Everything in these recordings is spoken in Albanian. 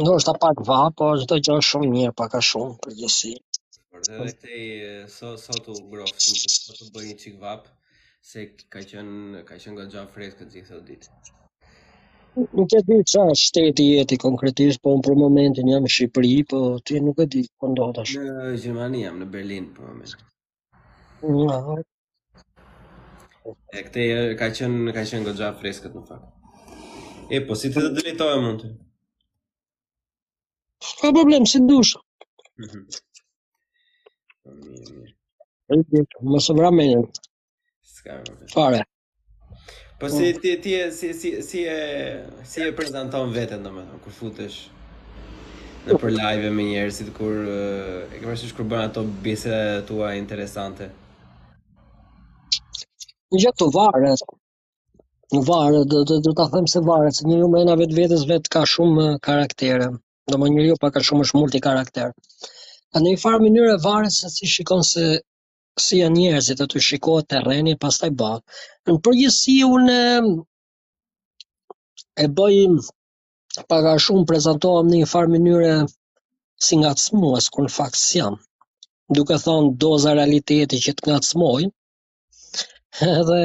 Ndoshta pak vap, po çdo gjë është shumë mirë, pak a shumë në përgjithësi. Por dhe dhe këtej so, sot u ngrof shumë, se sot u bë një çik vap, se ka qenë ka qenë goxha freskët gjithë këto ditë. Nuk e di ça shteti jeti konkretisht, po unë për momentin jam në Shqipëri, po ti nuk e di ku ndodhesh. Në Gjermani jam, në Berlin për momentin. E këtej ka qenë ka qenë goxha freskët në fakt. E po si të drejtohem mund të. S'ka problem si dush. Mhm. Ai po, mos e vra men. S'ka. Fare. Po si ti ti si si si e si e prezanton veten domethënë kur futesh nëpër live me njerëzit kur e ke parasysh kur bën ato bisedat e tua interesante. Në fakt varet. Në varet, do të do ta them se varet, se njeriu mrena vetvetes vet ka shumë karaktere. Domethënë njeriu pak a shumë është multi karakter. A në një farë mënyre varet se si shikon se si janë njerëzit aty shikohet terreni e pastaj bëhet. Në përgjithësi unë e bëj pak a shumë prezantohem në një farë mënyre si ngacmues kur në fakt s'jam. Duke thënë doza realiteti që të ngacmoj, edhe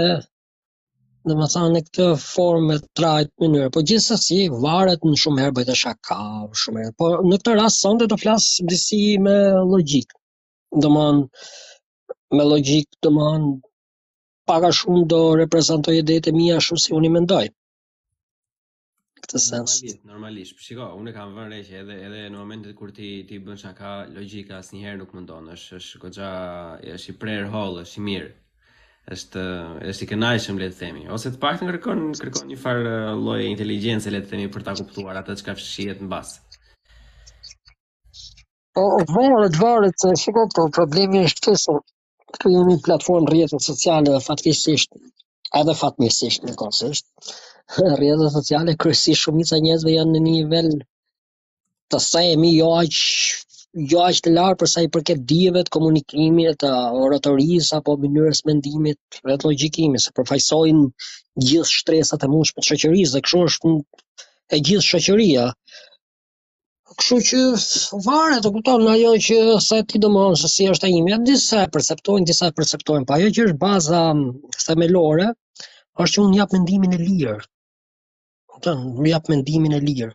domethënë në këtë formë me trajt mënyrë, po gjithsesi varet në shumë herë bëj shaka, shumë herë, po në këtë rast sonte do flas disi me logikë. domthon me llogjik domthon pak a shum do reprezantojë idetë e mia ashtu si unë i mendoj. Në këtë sens. Normalisht, normalisht. Shiko, unë kam vënë re që edhe edhe në momentet kur ti ti bën shaka, logjika asnjëherë nuk mungon. Është është goxha, është i prerë hollë, është i mirë është është i kënaqshëm le të themi ose të paktën kërkon kërkon një far lloj inteligjence le të themi për ta kuptuar atë çka fshihet mbas Po, varet, varet, se si po, po, problemi është se këtu jemi në platformë rrjete sociale dhe fatkeqësisht, edhe fatmirësisht njëkohësisht, rrjetet sociale kryesisht shumica e njerëzve janë në një nivel të themi jo aq jo aq të lartë për sa i përket dijeve të komunikimit, të oratorisë apo mënyrës së mendimit dhe të logjikimit, se përfaqësojnë gjithë shtresat e mundshme të shoqërisë dhe kështu është e gjithë shoqëria. Kështu që varet, e kupton, nga ajo që sa ti domethënë se si është e imi. disa e perceptojnë, disa e perceptojnë, pa po ajo që është baza themelore, është që unë jap mendimin e lirë. Kupton, unë jap mendimin e lirë.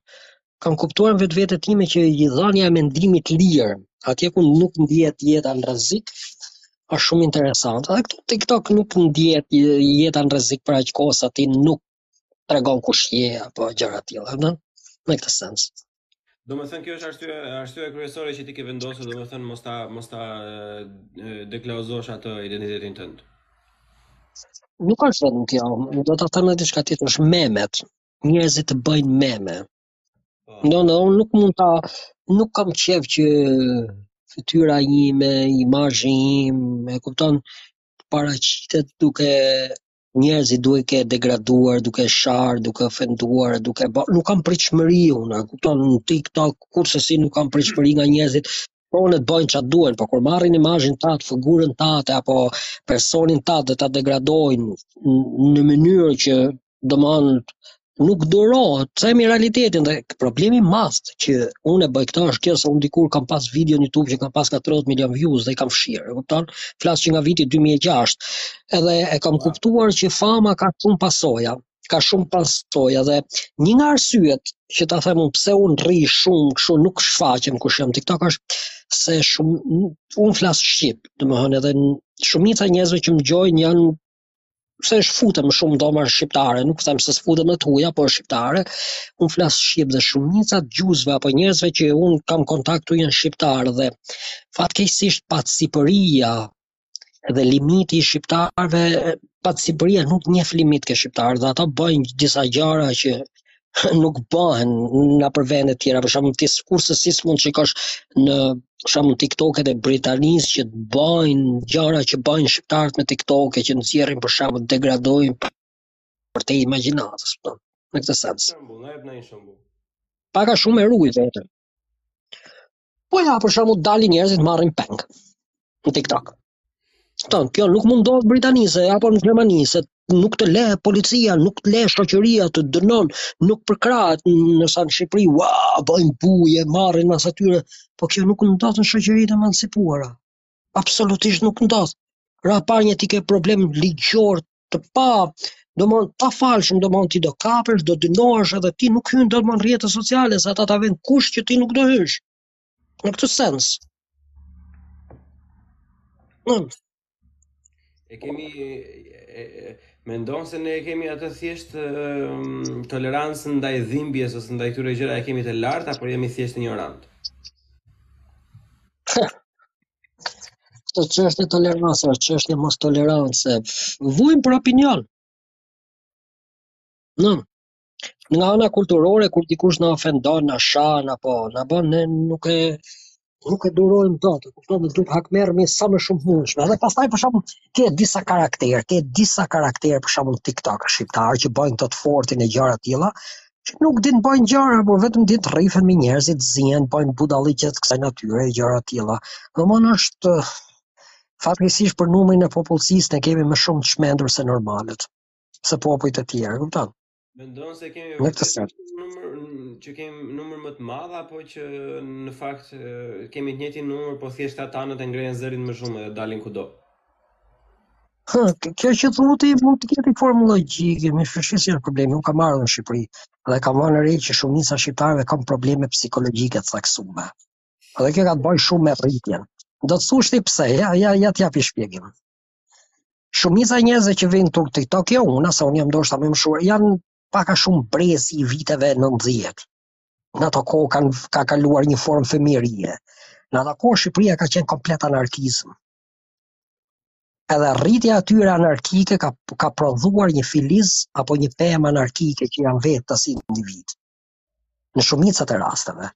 Kam kuptuar në vetveten time që dhënia e mendimit të lirë, atje ku nuk ndjehet jeta në rrezik, është shumë interesante. Dhe këtu TikTok nuk ndjehet jeta në rrezik për aq kohë sa ti nuk tregon kush je apo gjëra të tilla, do në këtë sens. Do më thënë kjo është arsye, arsye kryesore që ti ke vendosur, do më thënë mos ta, mos ta deklarosh atë identitetin tënd. Nuk është vetëm kjo, do të thënë edhe diçka tjetër, është memet, njerëzit të bëjnë meme. Po. Jo, jo, unë nuk mund ta, nuk kam qejf që fytyra ime, imazhi im, e kupton, paraqitet te njerëzit duke e degraduar, duke e sharë, duke ofenduar, duke bë, nuk kam pritshmëri unë, a kupton në TikTok kurrsesi nuk kam pritshmëri nga njerëzit po le të bëjnë ça të duan, po kur marrin imazhin tat, figurën tate apo personin tat dhe ta degradojnë në mënyrë që domon nuk durohet, të themi realitetin dhe problemi më i madh që unë e bëj këtë është kjo se unë dikur kam pas video në YouTube që kam pas nga 30 milion views dhe i kam fshirë, e kupton? Flas që nga viti 2006. Edhe e kam kuptuar që fama ka shumë pasoja, ka shumë pasoja dhe një nga arsyet që ta them unë pse unë rri shumë kështu nuk shfaqem kush jam në TikTok është se shumë unë flas shqip, domethënë edhe shumica e njerëzve që më dëgjojnë janë se është futem më shumë në dhoma shqiptare, nuk them se s'futem në të huja, por shqiptare, unë flas shqip dhe shumica e dëgjuesve apo njerëzve që unë kam kontakt janë shqiptarë dhe fatkeqësisht pacipëria dhe limiti i shqiptarëve pacipëria nuk njeh limit ke shqiptarët dhe ata bëjnë disa gjëra që nuk bëhen nëpër vende tjera, për shembull ti kurrsesi s'mund të shikosh për shembull TikTok-et e Britanisë që të bëjnë gjëra që bëjnë shqiptarët me TikTok-e që nxjerrin për shembull të degradojnë përtej imagjinatës, po, në këtë sens. Shëmbu, në e për në i shëmbu. Paka shumë e rujë vetëm. Po ja, për shembull dalin njerëzit marrin peng në TikTok. Kupton, kjo nuk mund të ndodhë në Britani, apo në Gjermani, se nuk të le policia, nuk të le shoqëria të dënon, nuk përkrahet ndërsa në Shqipëri, ua, bëjnë bujë, marrin mas atyre, po kjo nuk ndodh në shoqëri të emancipuara. Absolutisht nuk ndodh. E para një ti ke problem ligjor të pa, doman të pafalshëm, doman ti do kapesh, do dënohesh edhe ti nuk hyn dot më në rrjetet sociale, se ata ta vënë kusht që ti nuk do hysh. Në këtë sens. Nuk. e kemi mendon se ne e kemi atë thjesht tolerancën ndaj dhimbjes ose ndaj këtyre gjëra e kemi të lartë apo jemi thjesht injorant? S'është çështje tolerance, është çështje mostolerance. Vuajmë për opinion. Në. Nga ana kulturore kur dikush na ofendon, na shan apo na bën ne nuk e nuk e durojm dot, e kupton, do të duhet të hakmerremi sa më shumë të mundshme. Edhe pastaj për shembull, ke disa karakterë, ke disa karakterë për shembull TikTok shqiptar që bëjnë të fortin e gjëra të tilla, që nuk din të bëjnë gjëra, por vetëm din të rrifen me njerëzit, zihen, bëjnë budalliqe të kësaj natyre e gjëra të tilla. Domthonë është fatkeqësisht për numrin e popullsisë ne kemi më shumë të çmendur se normalët. se popujt e tjerë, kupton? Mendon se kemi në këtë sens numër që kemi numër më të madh apo që në fakt kemi të njëjtin numër, po thjesht ata e ngrenë zërin më shumë dhe dalin kudo. Hë, kjo që thua ti mund të ketë formë logjike, më shpesh si problemi, unë kam marrë në Shqipëri dhe kam vënë re që shumica shqiptarëve kanë probleme psikologjike të caktuara. Dhe kjo ka të bëjë shumë me rritjen. Do të thosh ti pse? Ja, ja, ja t'jap një shpjegim. shumica e njerëzve që vijnë tek TikTok jo unë se unë jam ndoshta më i moshuar janë pak a shumë brezi i viteve 90 në ato kohë kanë ka kaluar një formë fëmijërie në ato kohë Shqipëria ka qenë komplet anarkizëm edhe rritja e tyre anarkike ka ka prodhuar një filiz apo një pemë anarkike që janë vetë ata si individ Në shumicat e rasteve.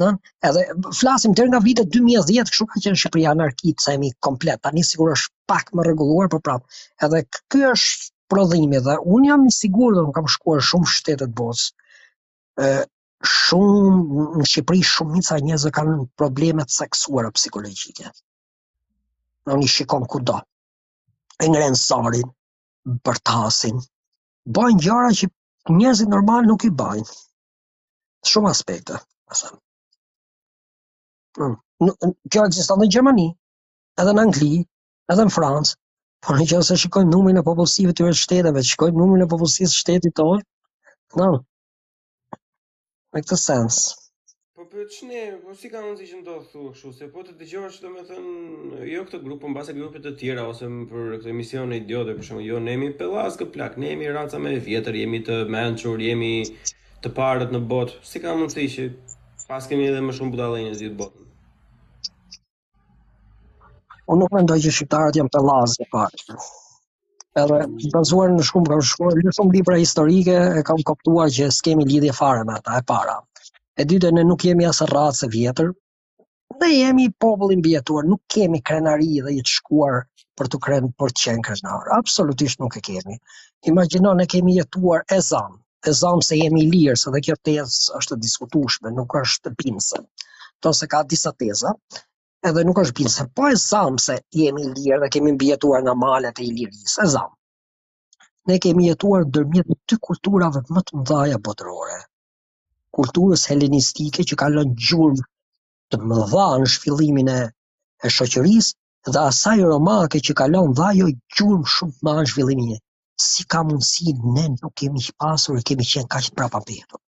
Në, edhe flasim deri nga vitet 2010, kështu ka qenë Shqipëria anarkizëm komplet. Tani sigur është pak më rregulluar, por prap. Edhe ky është prodhimi dhe unë jam i sigurt se kam shkuar shumë shtete të botës. Ë shumë në Shqipëri shumica e njerëzve kanë probleme të caktuara psikologjike. Ti e shikon kudo. E ngrenë zanin, bërtasin, bajnë gjara që njerëzit normal nuk i bajnë. Shumë aspekte, pasem. Hmm. Kjo ekziston në Gjermani, edhe në Angli, edhe në Francë, por në qoftë se shikojmë numrin e popullsive të tyre shteteve, shikojmë numrin e popullsisë shtetit tonë, no, Në këtë sens. Po për po, ç'ne, po si ka mundësi që ndodh thua kështu, se po të dëgjosh domethënë jo këtë grup, por mbase grupe të tjera ose për këto emisione idiote, për shembull, jo ne jemi pellazgë plak, ne jemi raca më e vjetër, jemi të mençur, jemi të parët në botë. Si ka mundësi që paskemi edhe më shumë budallenj në gjithë botën? Unë nuk mendoj që shqiptarët janë pellazgë në fakt. Edhe bazuar në shumë kam lexuar shumë libra historike e kam kuptuar që s'kemi lidhje fare me ata e para. E dytë ne nuk jemi as racë e vjetër. Ne jemi popull i mbijetuar, nuk kemi krenari dhe një të shkuar për të kren për të qenë krenar. Absolutisht nuk e kemi. Imagjino ne kemi jetuar e zan, E zëmë se jemi ilirë, se dhe kjo tezë është e diskutueshme, nuk është bindëse. Tash se ka disa teza, edhe nuk është bindëse. Po e zëmë se jemi ilirë dhe kemi mbijetuar nga malet e Ilirisë, e zëmë. Ne kemi jetuar ndërmjet dy kulturave më të mdhaja botërore. Kulturës helenistike që ka lënë gjurmë të mëdha në zhvillimin e, e shoqërisë, dhe asaj romake që ka lënë dhe ajo gjurmë shumë të mëdha në zhvillimin e. Si ka mundësi ne nuk kemi pasur e kemi qenë kaq prapambetur.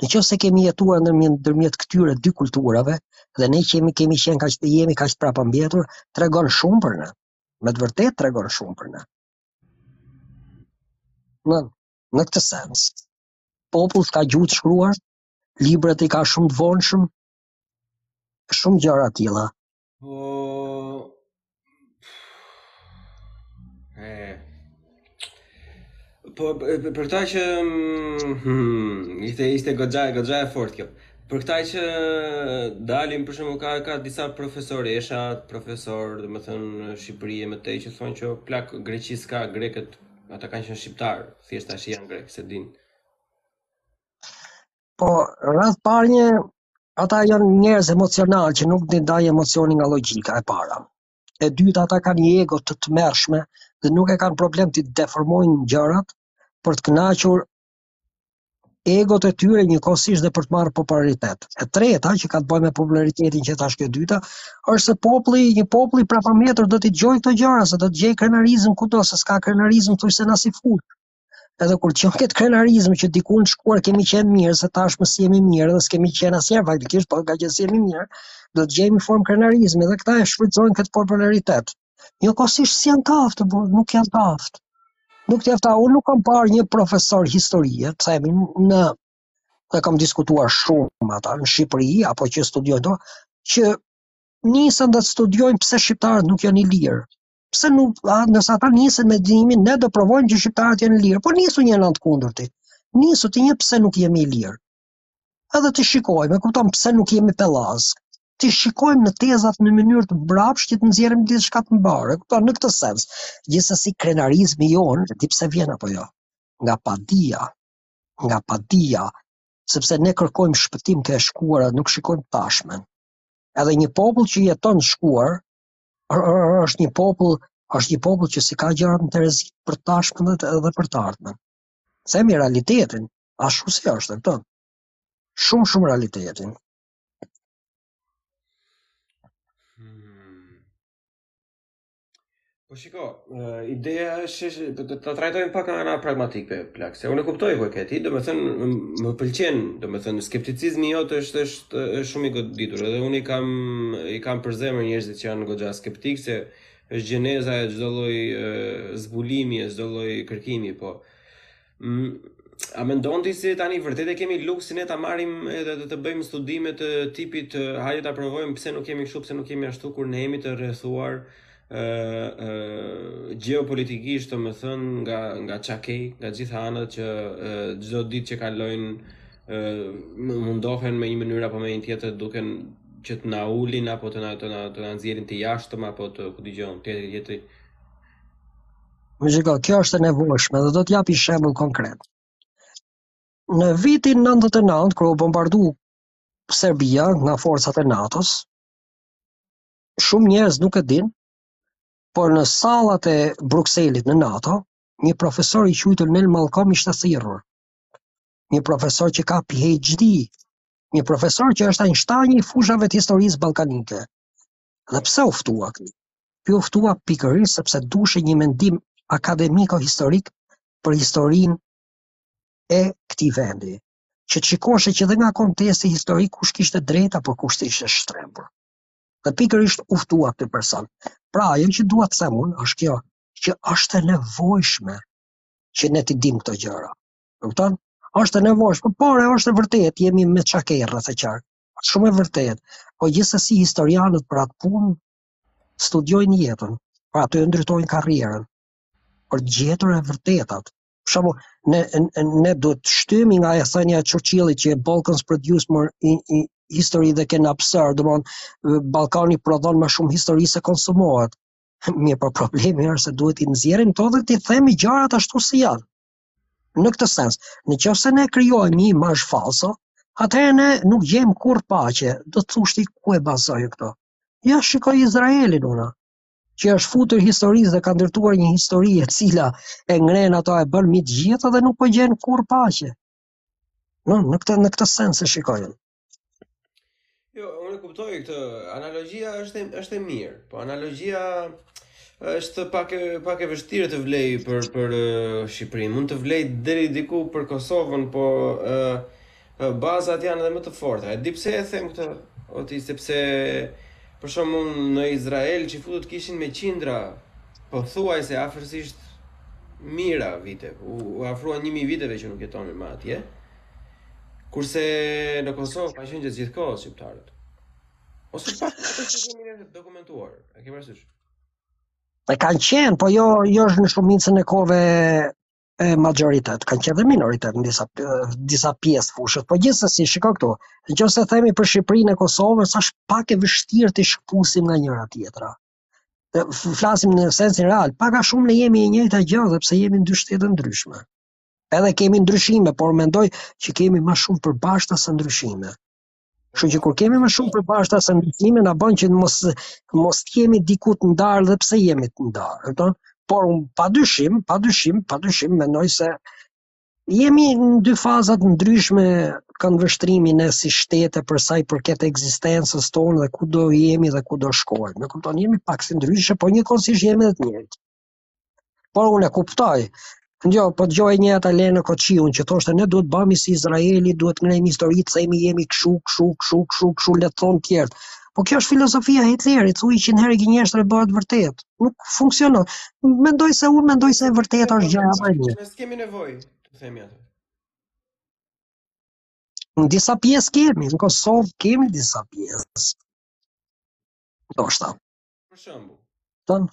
Në qoftë se kemi jetuar në ndërmjet këtyre dy kulturave dhe ne kemi kemi qenë kaq të jemi kaq prapambetur, tregon shumë për ne. Me të vërtetë tregon shumë për ne. Në në këtë sens, populli s'ka gjuhë të shkruar, librat i ka shumë të vonshëm, shumë gjëra të tilla. Uh, e, po, për këta që... Mm, hmm, ishte, ishte goxha, goxha e fortë kjo. Për këta që dalin, për shembull ka, ka disa profesoresha, profesorë, domethënë, në Shqipëri e më tej, që thonë që plak Greqi s'ka grekët, ata kanë qenë shqiptarë, thjesht tash janë grekë, s'e dinë. Po, radhë parë një ata janë njerëz emocionalë që nuk dinë ndajnë emocionin nga logjika e para. E dyta ata kanë një ego të tmerrshme dhe nuk e kanë problem të deformojnë gjërat për të kënaqur egot e tyre njëkohësisht dhe për të marrë popularitet. E treta që ka të bëjë me popularitetin që thashë te kjo e dyta, është se populli, një popull i prapambetur do t'i dëgjojë këto gjëra, se do të gjejë krenarizëm kudo, se s'ka krenarizëm thjesht se na si fut. Edhe kur gjen këtë krenarizëm që diku në të shkuar kemi qenë mirë, se tashmë s'jemi mirë dhe s'kemi qenë asnjëherë faktikisht, po ngaqë s'jemi mirë, do të gjejmë formë krenarizmi dhe këta e shfrytëzojnë këtë popularitet. Njëkohësisht s'janë të aftë, po, nuk janë të aftë. Nuk të jafta, unë nuk kam parë një profesor historie, të themi, në, dhe kam diskutuar shumë ata në Shqipëri, apo që studiojnë do, që nisen dhe studiojnë pse shqiptarët nuk janë ilirë. pse nuk nisen ata nisen me mendimin ne do provojmë që shqiptarët janë ilirë po nisu në anë të kundërt ti nisu te një pse nuk jemi ilirë edhe të shikojmë e kupton pse nuk jemi pellazgë t'i shikojmë në tezat në mënyrë të mbrapsht që të nxjerrim diçka të mbarë kupton në këtë sens gjithsesi krenarizmi jonë di pse vjen apo jo nga padija nga padija sepse ne kërkojmë shpëtim te e shkuara nuk shikojmë të tashmen edhe një popull që jeton të shkuar është një popull, është një popull që s'i ka gjërat në terezi për të tashmen edhe për të ardhmen. Themi realitetin, ashtu siç është, kupton? Shumë, shumë realitetin. Hmm. Po shiko, Uh, ideja është që të ta trajtojmë pak nga ana pragmatike, plak, se unë e kuptoj ku e ke ti, domethënë më pëlqen, domethënë skepticizmi jot është është është shumë i goditur, edhe unë i kam i kam për zemër njerëzit që janë goxha skeptikë se është gjeneza e çdo lloj zbulimi, e çdo lloj kërkimi, po. Mm, a mendon ti se tani vërtet e kemi luksin ne ta marrim edhe të, të bëjmë studime të tipit hajde ta provojmë pse nuk jemi kështu, pse nuk jemi ashtu kur ne jemi të rrethuar ë ë gjeopolitikisht, domethënë nga nga çakej, nga gjitha anët që çdo ditë që kalojnë ë mundohen me një mënyrë apo me një tjetër duken që të na ulin apo të na të na të na nxjerrin të jashtëm apo të ku dëgjon tjetri tjetri Po shiko, kjo është e nevojshme dhe do të të jap një shembull konkret. Në vitin 99, kur u bombardu Serbia nga forcat e NATO-s, shumë njerëz nuk e din, por në sallat e Brukselit në NATO, një profesor i quajtur Noel Malcolm ishte thirrur. Një profesor që ka PhD, një profesor që është Einsteini i fushave të historisë ballkanike. Dhe pse u ftua ky? Ky u ftua pikërisht sepse duhej një mendim akademiko-historik për historinë e këtij vendi, që të shikohej që dhe nga kontesti historik kush kishte drejt apo kush ishte shtrembër. Dhe pikërisht u ftua ky person. Pra, ajo që dua të them unë është kjo, që është e nevojshme që ne t'i dimë këto gjëra. Kupton? Është e nevojshme, por është e vërtetë, jemi me çakej, të qartë. Është shumë e vërtetë. Po gjithsesi historianët për atë punë studiojnë jetën, pra aty e ndërtojnë karrierën për të gjetur të vërtetat. Për shembull, ne ne duhet të shtyhemi nga thënia e Churchillit që Balkans produce more in, in history they can absorb, domthonë Ballkani prodhon më shumë histori se konsumohet. Mirë, po problemi është se duhet t'i nxjerrim ato dhe t'i themi gjërat ashtu si janë. Në këtë sens, në qoftë se ne krijojmë një imazh falso, atëherë ne nuk gjejmë kurrë paqe. Do të thush ti ku e bazoj këtë? Ja shikoj Izraelin unë që i është futur historisë dhe ka ndërtuar një histori e cila e ngre ata e bën mbi të gjithë dhe nuk po gjejnë kurrë paqe. Në, në, këtë, në këtë sens e shikoj. Jo, unë e kuptoj këtë. Analogjia është është e mirë. Po analogjia është pak pak e vështirë të vlejë për për Shqipërinë. Mund të vlejë deri diku për Kosovën, po ë bazat janë edhe më të forta. E di pse e them këtë, o ti sepse për shembull në Izrael çifutët kishin me qindra, pothuajse afërsisht mijëra vite, u, u afruan 1000 viteve që nuk jetonin më atje. Kurse në Kosovë ka qenë gjithë kohë shqiptarët. Ose patë që kemi dokumentuar, e ke parasysh? E kanë qenë, po jo jo në shumicën e kohëve maxhoritet, kanë qenë dhe minoritet në disa disa pjesë fushës. Po gjithsesi, shiko këtu. Nëse themi për Shqipërinë e Kosovën, është pak e vështirë t'i shkëpusim nga njëra tjetra. Flasim në sensin real, pak a shumë ne jemi e njëjta gjë, dhe pse jemi në dy shtete të ndryshme. Edhe kemi ndryshime, por mendoj që kemi ma shumë të përbashkëta se ndryshime. Kështu që kur kemi më shumë të përbashkëta se ndryshime na bën që mos mos kemi diku të ndarë dhe pse jemi të ndarë, e kupton? Por un pa dyshim, pa dyshim, pa dyshim mendoj se jemi në dy faza të ndryshme këndvështrimi ne si shtete për sa i përket ekzistencës tonë dhe ku do jemi dhe ku do shkojmë. Më kupton, jemi pak si ndryshe, po njëkohësisht jemi dhe të njëjtë. Por unë e kuptoj. Jo, po dëgjoja një atë Elena Kocaqin që thoshte ne duhet bëhemi si Izraeli, duhet të ngrejmë histori, të themi jemi kshu, kshu, kshu, kshu, kshu, le të thonë të tjerët. Po kjo është filozofia e Hitlerit, thuj njëqind herë gënjeshtrën e bëhet e vërtetë. Nuk funksionon. Mendoj se unë mendoj se e vërteta është gjëja më e mirë. Ne s'kemi nevojë të themi atë. Në disa pjesë kemi, në Kosovë kemi disa pjesë. Ndoshta. Për shembull. Tënë?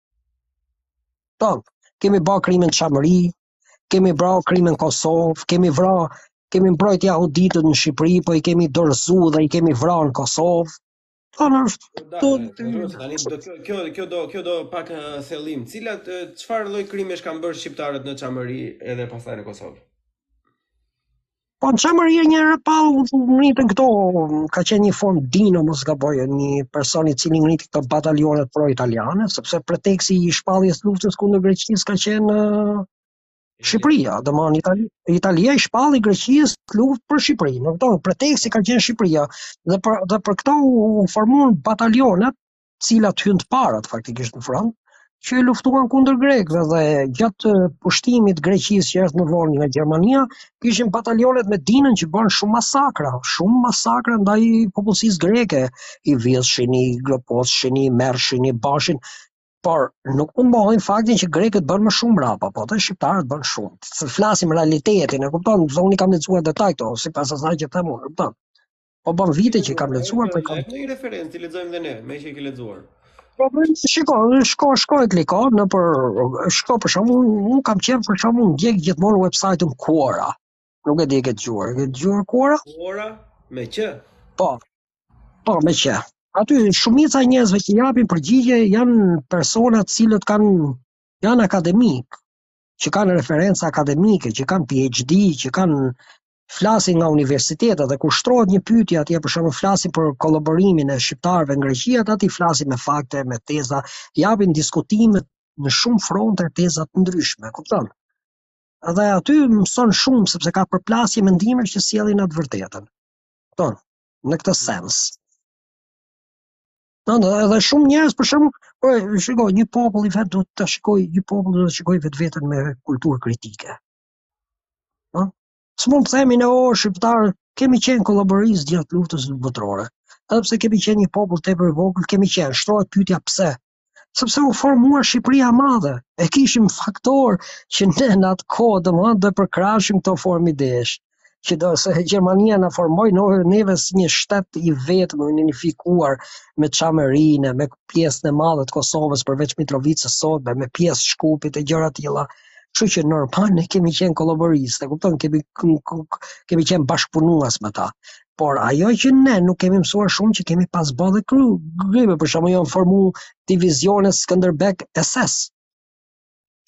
Po, kemi ba krime në Çamëri, kemi ba krime në Kosovë, kemi vra, kemi mbrojt jahuditët në Shqipëri, po i kemi dorëzu dhe i kemi vra në Kosovë. Po, në është... Po, kjo, kjo do, kjo do pak uh, thellim. Cilat, çfarë uh, lloj krimesh kanë bërë shqiptarët në Çamëri edhe pastaj në Kosovë? Po në Çamëri e njëra prapa u ngritën këto, ka qenë një farë Dino, mos gaboj, një person i cili ngriti këto batalionet pro-italiane, sepse preteksi i shpalljes të luftës kundër Greqisë ka qenë uh, Shqipëria, domethënë Itali, Italia i shpalli Greqisë luftë për Shqipërinë, në këto preteksi ka qenë Shqipëria, dhe për, dhe për këto u formuan batalionet cilat hynë të parat faktikisht në front, që luftuan kundër grekëve dhe gjatë pushtimit të Greqisë që erdhi më vonë nga Gjermania, kishin batalionet me Dinon që bënë shumë masakra, shumë masakra ndaj popullsisë greke, i vjedhshin, i groposhin, i merrshin, i bashin, por nuk mund mohojmë faktin që grekët bënë më shumë mrapa, po dhe shqiptarët bënë shumë. Të flasim realitetin, e kupton, unë i kam lexuar në detaj këto, sipas asaj që them unë, kupton. Po ka vite që kam lexuar, po kam. Një referencë ti lexojmë dhe ne, meqë e ke lexuar. Po bën po, shiko, shko, shko e kliko në për shko për shembull, unë kam qenë për shembull ndjek gjithmonë website-un Quora. Nuk e di e ke dëgjuar, e ke dëgjuar Quora? Quora me q. Po. Po me q. Aty shumica e njerëzve që japin përgjigje janë persona të cilët kanë janë akademik, që kanë referenca akademike, që kanë PhD, që kanë flasin nga universitetet dhe kur shtrohet një pyetje atje për shembull flasin për kolaborimin e shqiptarëve në Greqi, ata të flasin me fakte, me teza, japin diskutime në shumë fronte teza të ndryshme, kupton? Dhe aty mëson shumë sepse ka përplasje mendimesh që sjellin të vërtetën. Kupton? Në këtë sens. Në në edhe shumë njerëz për shembull, po shikoj, një popull i vetë duhet të shikojë, një popull duhet të shikojë vetveten me kulturë kritike. Ëh? S'mund të themi ne o shqiptar kemi qenë kolaboristë gjatë luftës botërore. Edhe pse kemi qenë një popull tepër i vogël, kemi qenë. Shtrohet pyetja pse? Sepse u formua Shqipëria e Madhe. E kishim faktor që ne në atë kohë domethënë do të përkrahnim këto forma idesh që do se Gjermania na formoi ne neve si një shtet i vetëm i unifikuar me Çamërinë, me pjesën e madhe të Kosovës përveç Mitrovicës sot, me pjesë të Shkupit e gjëra të tilla. Kështu që normal ne kemi qenë kolaboristë, e kupton, kemi kemi qenë bashkëpunuas me ta. Por ajo që ne nuk kemi mësuar shumë që kemi pas bë dhe kry, krime për shembull janë formu divizione Skënderbek SS.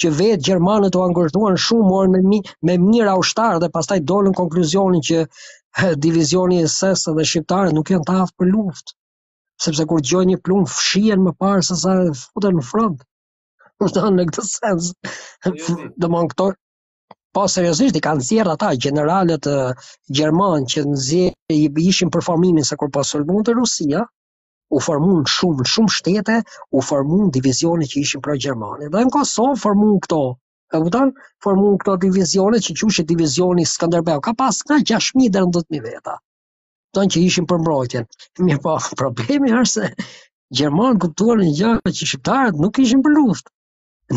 Që vetë gjermanët u angazhuan shumë morën me mi, me mijëra ushtarë dhe pastaj dolën në konkluzionin që he, divizioni SS dhe shqiptarët nuk janë të aftë për luftë. Sepse kur dëgjojnë një plumb fshihen më parë se sa futen në front. Kupton në këtë sens. Domethënë po seriozisht i kanë nxjerr ata gjeneralët gjermanë që nxjerr i ishin për formimin se kur po sulmonte Rusia, u formuan në shumë shumë shtete, u formuan divizione që ishin pro Gjermani. Dhe në Kosovë formuan këto E kupton? Formuan këto divizione që quhet divizioni Skënderbeu. Ka pas nga 6000 deri në 12000 veta. Kupton që ishin për mbrojtjen. Mirëpo, problemi është se gjermanët kuptuan një gjë që shqiptarët nuk ishin për luftë.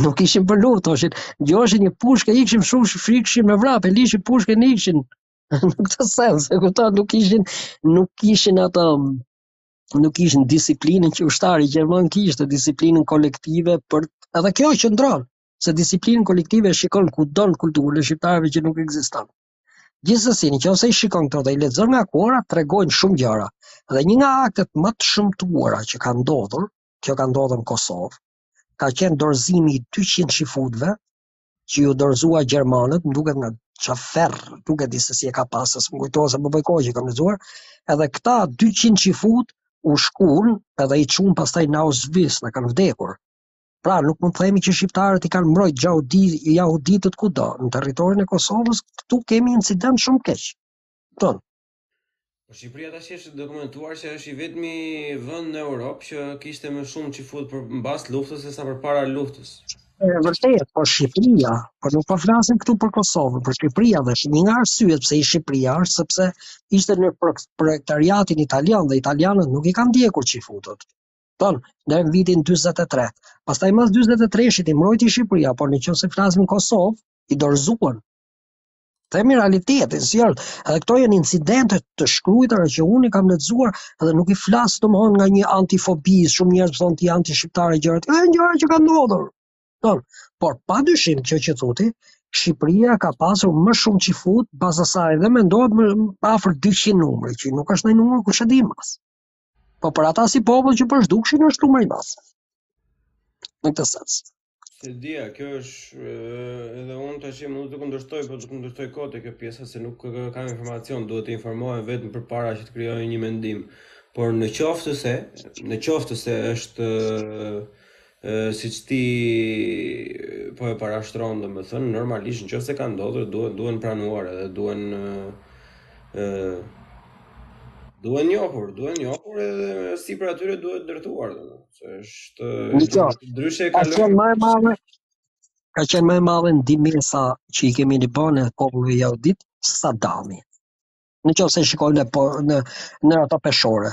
Nuk ishin për luftë, thoshin, gjoshin një pushkë, ikshin shumë shfrikshin me vrap, e lishin pushkën, ikshin. në këtë sens, e kupton, nuk ishin nuk ishin ato nuk kishin disiplinën që ushtari gjerman kishte, disiplinën kolektive për edhe kjo qëndron se disiplinën kolektive shikon kudo në kulturën e shqiptarëve që nuk ekziston. Gjithsesi, nëse i shikon këto dhe i lexon nga ku ora, tregojnë shumë gjëra. Dhe një nga aktet më të shëmtuara që ka ndodhur, që ka ndodhur në Kosovë, ka qenë dorëzimi i 200 shifutëve që ju dorëzua gjermanëve, më duket nga Xhafer Deva, s'di se si e ka pasë, s'më kujtohet se më bën kohë që kam lexuar, edhe këta 200 shifut u shkuan edhe i çun pastaj në Auschwitz, dhe kanë vdekur. Pra, nuk mund të themi që shqiptarët i kanë mbrojt jahudi, jahuditët kudo, në territorin e Kosovës, këtu kemi incident shumë keq. Kupton. Po Shqipëria tashmë është dokumentuar se është i vetmi vend në Europë që kishte më shumë çifut përmbas luftës se sa përpara luftës. E vërtetë, po Shqipëria, po nuk po flasim këtu për Kosovën, por Shqipëria dhe një nga arsyet pse i Shqipëria është sepse ishte në protektoratin italian dhe italianët nuk i kanë ndjekur çifutët. Kupton, në vitin 43. Pastaj mas 43-shit i mbrojti Shqipëria, por në qoftë se flasim Kosovë, i dorëzuan. Themi realitetin, si është, edhe këto janë incidente të shkruajtura që unë i kam lexuar dhe nuk i flas domthon nga një antifobi, shumë njerëz thonë ti je antishqiptar gjërat. Këto janë gjëra që kanë ndodhur. Kupton, por pa dyshim siç thua ti, Shqipëria ka pasur më shumë çifut pas asaj dhe mendohet më përafër 200 numri, që nuk është ndonjë numër kushedi i madh. Po për ata si popull që po zhdukshin është numër i madh. Në këtë sens. S'e di, kjo është edhe unë tashi nuk të kundërshtoj, po të kundërshtoj kot te kjo pjesa se nuk kam informacion, duhet të informohem vetë përpara që të krijoj një mendim. Por në qoftë se, në qoftë se është Siç ti po e parashtron domethënë, normalisht në qoftë se ka ndodhur duhen duhen pranuar edhe duhen ë duhen njohur, duhen njohur edhe sipër atyre duhet ndërtuar domethënë, se është ndryshe e kalon. Ka qenë më e madhe ka qenë më e madhe ndihmesa që i kemi ne bërë popullit jahudi sa dami. Në qoftë se shikojmë në, po, në në ato peshore,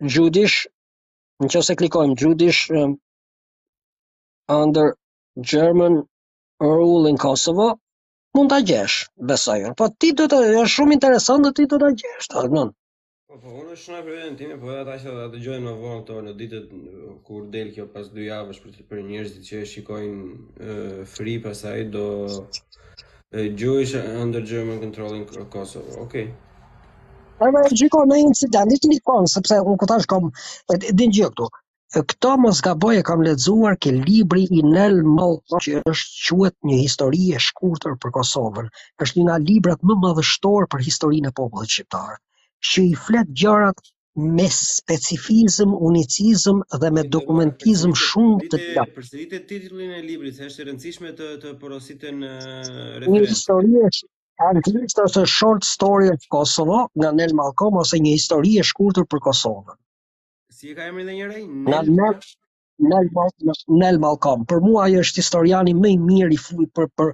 Jewish, në qoftë se klikojmë Jewish um, under German rule in Kosovo, mund ta gjesh, besoj. Po ti do të është shumë interesant dhe ti do ta gjesh, kupton. Po po, unë është shumë për veten time, po edhe ata që ta dëgjojnë më vonë këto në ditët kur del kjo pas dy javësh për për njerëzit që e shikojnë ë, free pastaj do Jewish under German control in Kosovo. Okay. Po po shikoj një incident, ditë një kohë, sepse unë ku tash kam din gjë këtu. Këtë mos gaboj e kam lexuar ke libri i Noel Malcolm që është quhet një histori e shkurtër për Kosovën. Është një nga librat më madhështor për historinë e popullit shqiptar, që i flet gjërat me specifizëm, unicizëm dhe me dokumentizëm shumë të gjatë. Përsërite titullin e librit, se është e rëndësishme të të porositen referencë. Një histori është Antilisht është a short story of Kosovo nga Noel Malcolm ose një histori e shkurtër për Kosovën. Si e ka emrin edhe njëherë? Noel, Noel, Noel Mal- Noel Malcolm, për mua ai është historiani më i mirë i huaj për për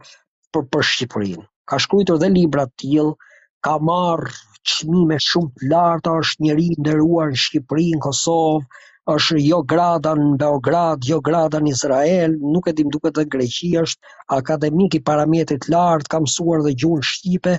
për për Shqipërinë. Ka shkruar dhe libra të tillë, ka marrë çmime shumë të larta, është njeri i nderuar në Shqipëri, në Kosovë, është non grata në Beograd, non grata në Izrael, nuk e di, më duket dhe në Greqi është akademik i parametrit të lartë, ka mësuar dhe gjuhën shqipe,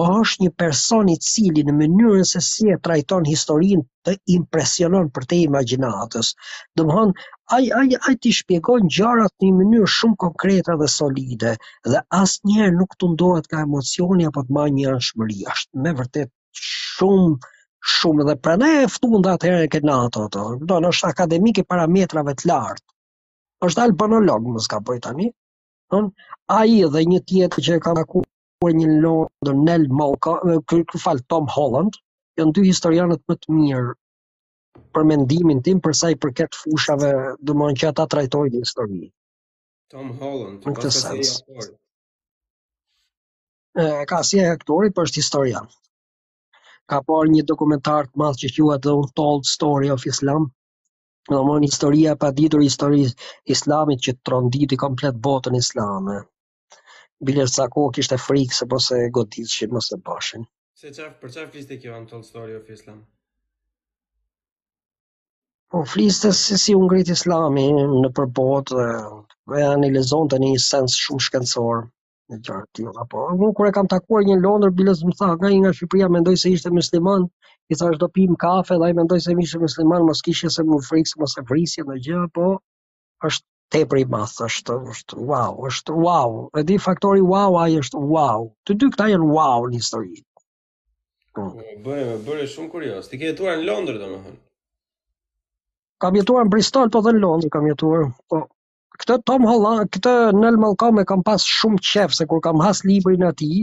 o është një person i cili në mënyrën se si e trajton historinë të impresionon përtej imagjinatës. Domethënë, ai ai ai t'i shpjegon gjërat në një mënyrë shumë konkrete dhe solide dhe asnjëherë nuk tundohet nga emocioni apo të marrë një anshmëri. Është me vërtet shumë shumë dhe prandaj e ftuan dhe atëherë te këta NATO ato. Domethënë është akademik i parametrave të lartë. Është albanolog, mos gaboj tani. Domethënë, ai dhe një tjetër që e ka takuar shkruar një lojë kundër Noel Malcolm dhe kërkoi falje Tom Holland, janë dy historianët më të mirë për mendimin tim për sa i përket fushave, domethënë që ata trajtojnë historinë. Tom Holland, në këtë sens. E ka si aktori, por është historian. Ka bërë një dokumentar të madh që quhet The Untold Story of Islam, domethënë historia e paditur e historisë së islamit që tronditi komplet botën islame. bile sa kohë kishte frikë se mos e goditshin, mos e bëjshin. Se çfarë, për çfarë fliste kjo Untold Story of Islam? Po fliste si si u ngrit islami nëpër botë dhe, dhe analizonte në sens shumë shkencor në gjëra të tilla. Po, unë kur e kam takuar në Londër, biles më tha, nga je nga Shqipëria mendoi se isha musliman, i thashë do pim kafe dhe ai mendoi se isha musliman, mos kishte se më frikë, mos e vrisja ndonjë gjë, po është tepër i madh, është është wow, është wow. E di faktori wow ai është wow. Të dy këta janë wow në histori. Po. Bëre, më bëre shumë kurioz. Ti ke jetuar në Londër domethënë. Kam jetuar në Bristol, po dhe në Londër kam jetuar. Po këtë Tom Holland, këtë Noel Malcolm e kam pas shumë qejf se kur kam has librin e tij,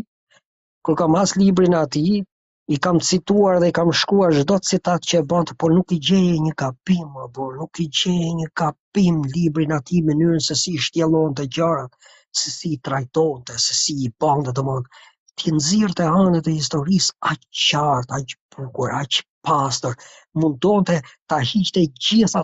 kur kam has librin e tij, i kam cituar dhe i kam shkruar çdo citat që e bënte, por nuk i gjeje një gabim, more burrë, nuk i gjeje një gabim librin e tij mënyrën se si i shtjellonte gjërat, se si i trajtonte, se si i bënte domethënë, t'i nxirrte anët e historisë aq qartë, aq bukur, aq pastër, mundohej t'ia hiqte gjitha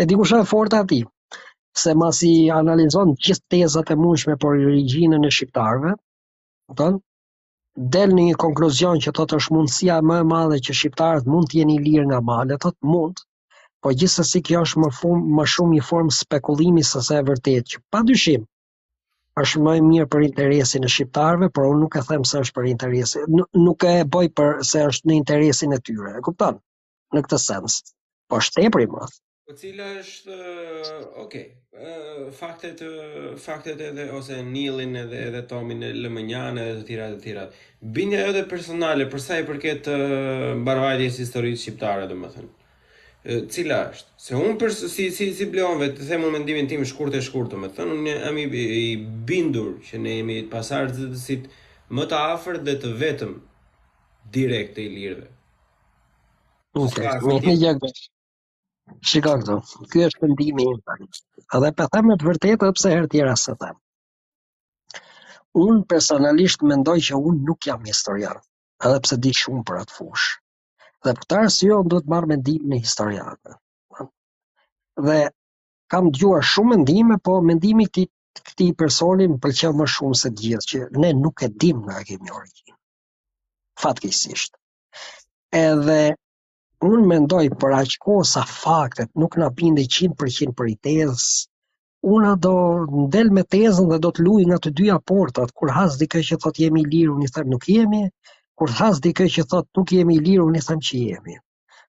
e di ku është forta e tij. Se mbasi analizon gjithë tezat e mundshme për origjinën e shqiptarëve, kupton? Del në një konkluzion që thotë është mundësia më e madhe që shqiptarët mund të jenë ilirë nga malet, thotë mund, po gjithsesi kjo është më fum, më shumë një formë spekulimi se sa e vërtetë, që pa dyshim është më e mirë për interesin e shqiptarëve, por unë nuk e them se është për interesin, nuk e bëj sepse është në interesin e tyre, e kupton? në këtë sens, po s'teprim. Po cila është, ok, faktet, faktet edhe, ose Nilin edhe, edhe Tomin i lëmë mënjanë edhe të tjera të tjera. Bindja edhe personale, përsa i përket mbarëvajtjes historisë shqiptare, domethënë. Cila është? Se unë për si, si, si bleonve, të them unë mendimin tim shkurt e shkurt, domethënë, unë jam i, i bindur që ne jemi pasardhësit më të afërt dhe të vetëm direkt të ilirëve. Nuk ka asnjë gjë gjak bash. Shiko këtu. Ky është mendimi im. Edhe po ta them me të vërtetë edhe pse herë tjera s'e them. Unë personalisht mendoj që unë nuk jam historian, edhe pse di shumë për atë fushë. Dhe për këtë arsye unë duhet të marr mendimin e historianëve. Dhe kam dëgjuar shumë mendime, po mendimi i këtij personi më pëlqeu më shumë se të gjithë që ne nuk e dimë nga kemi origjinën. Fatkeqësisht. Edhe unë mendoj për aq kohë sa faktet nuk na bindin 100% prej tezës, unë do ngel me tezën dhe do të luaj nga të dyja portat, kur has dikë që thotë jemi ilirë, unë i them nuk jemi, kur has dikë që thotë nuk jemi ilirë, unë i them që jemi.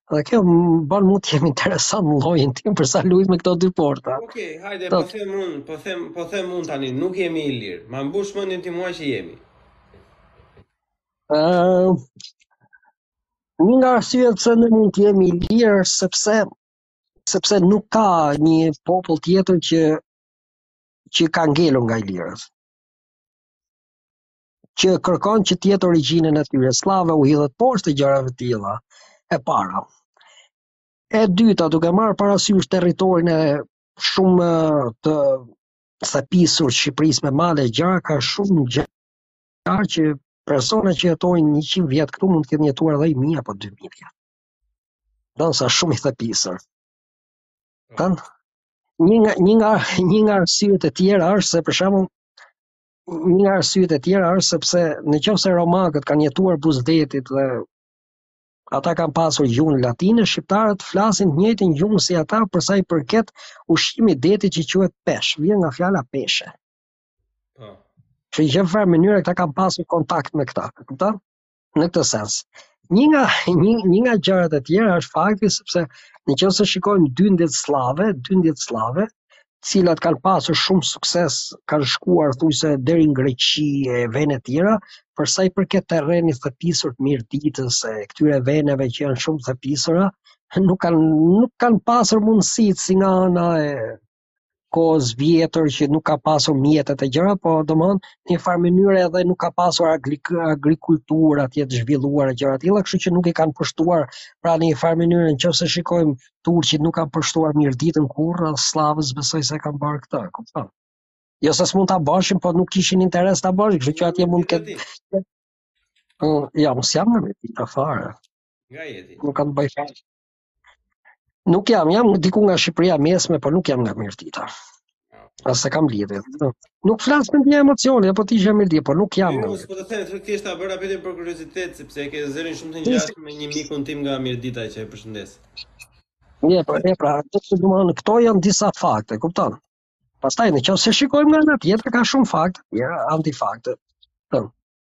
Dhe kjo më bën mu të jem interesant në llojin tim për sa luaj me këto dy porta. Okej, okay, hajde, po them unë, po them, po them unë tani, nuk jemi ilirë. Ma mbush mendjen ti mua që jemi. Ë, një nga arsyet pse ne mund të jemi ilirë është sepse sepse nuk ka një popull tjetër që që ka ngelur nga ilirët, që kërkon që të jetë origjinën e tyre, sllavëve u hidhet poshtë e gjëra të tilla. E para. E dyta, duke marrë parasysh territorin ë shumë ë, të thepisur të Shqipërisë me male e gjëra, ka shumë gjë Gjasa që persona që jetojnë 100 vjet këtu mund të kenë jetuar dhe 1000 apo 2000 vjet. Domethënë shumë i thepisur. Tani, një nga, një nga, një nga arsyet e tjera është se për shembull një nga arsyet e tjera është sepse në qoftë se romakët kanë jetuar buzë detit dhe ata kanë pasur gjuhën latine, shqiptarët flasin të njëjtën gjuhë si ata për sa i përket ushqimit të detit që quhet peshk, vjen nga fjala peshe. Po. Që në një farë mënyre këta kanë pasur kontakt me këta, këta, në këtë sens. Një nga, një, një nga gjërat e tjera është fakti sepse në qoftë se shikojmë dyndjet sllave, dyndjet sllave, të cilat kanë pasur shumë sukses, kanë shkuar thuajse deri në Greqi e vende të tjera, për sa i përket terrenit të thepisur të Mirditës e këtyre vendeve që janë shumë të thepisura, nuk kanë nuk kanë pasur mundësitë si nga ana e kohës së vjetër që nuk ka pasur mjetet e gjëra, po domethënë në një farë mënyre edhe nuk ka pasur agrikulturë atje të zhvilluar e gjëra të tilla, kështu që nuk i kanë pushtuar, pra në një farë mënyre në qoftë se shikojmë turqit nuk kanë pushtuar Mirditën kurrë, sllavët s'besoj se kanë bërë këtë, kupton? Jo se s'mund ta bëshin, po nuk kishin interes ta bëshin, kështu që atje mund të ketë Jo, s'jam nga Mirdita fare. Nga je ti? Nuk kam të bëj fare. Nuk jam, jam diku nga Shqipëria e Mesme, por nuk jam nga Mirdita. As s'kam lidhje. Nuk flas me ndonjë emocion, apo se jam mirditor, nuk jam. Unë po të them, thjesht ta bëra vetëm për kuriozitet, sepse e ke zërin shumë të ngjashëm me një mikun tim nga Mirdita që e përshëndes. Po pra, po pra, do të thotë këto janë disa fakte, kupton? Pastaj, në qoftë se shikojmë nga ana tjetër, ka shumë fakte, ja, antifakte.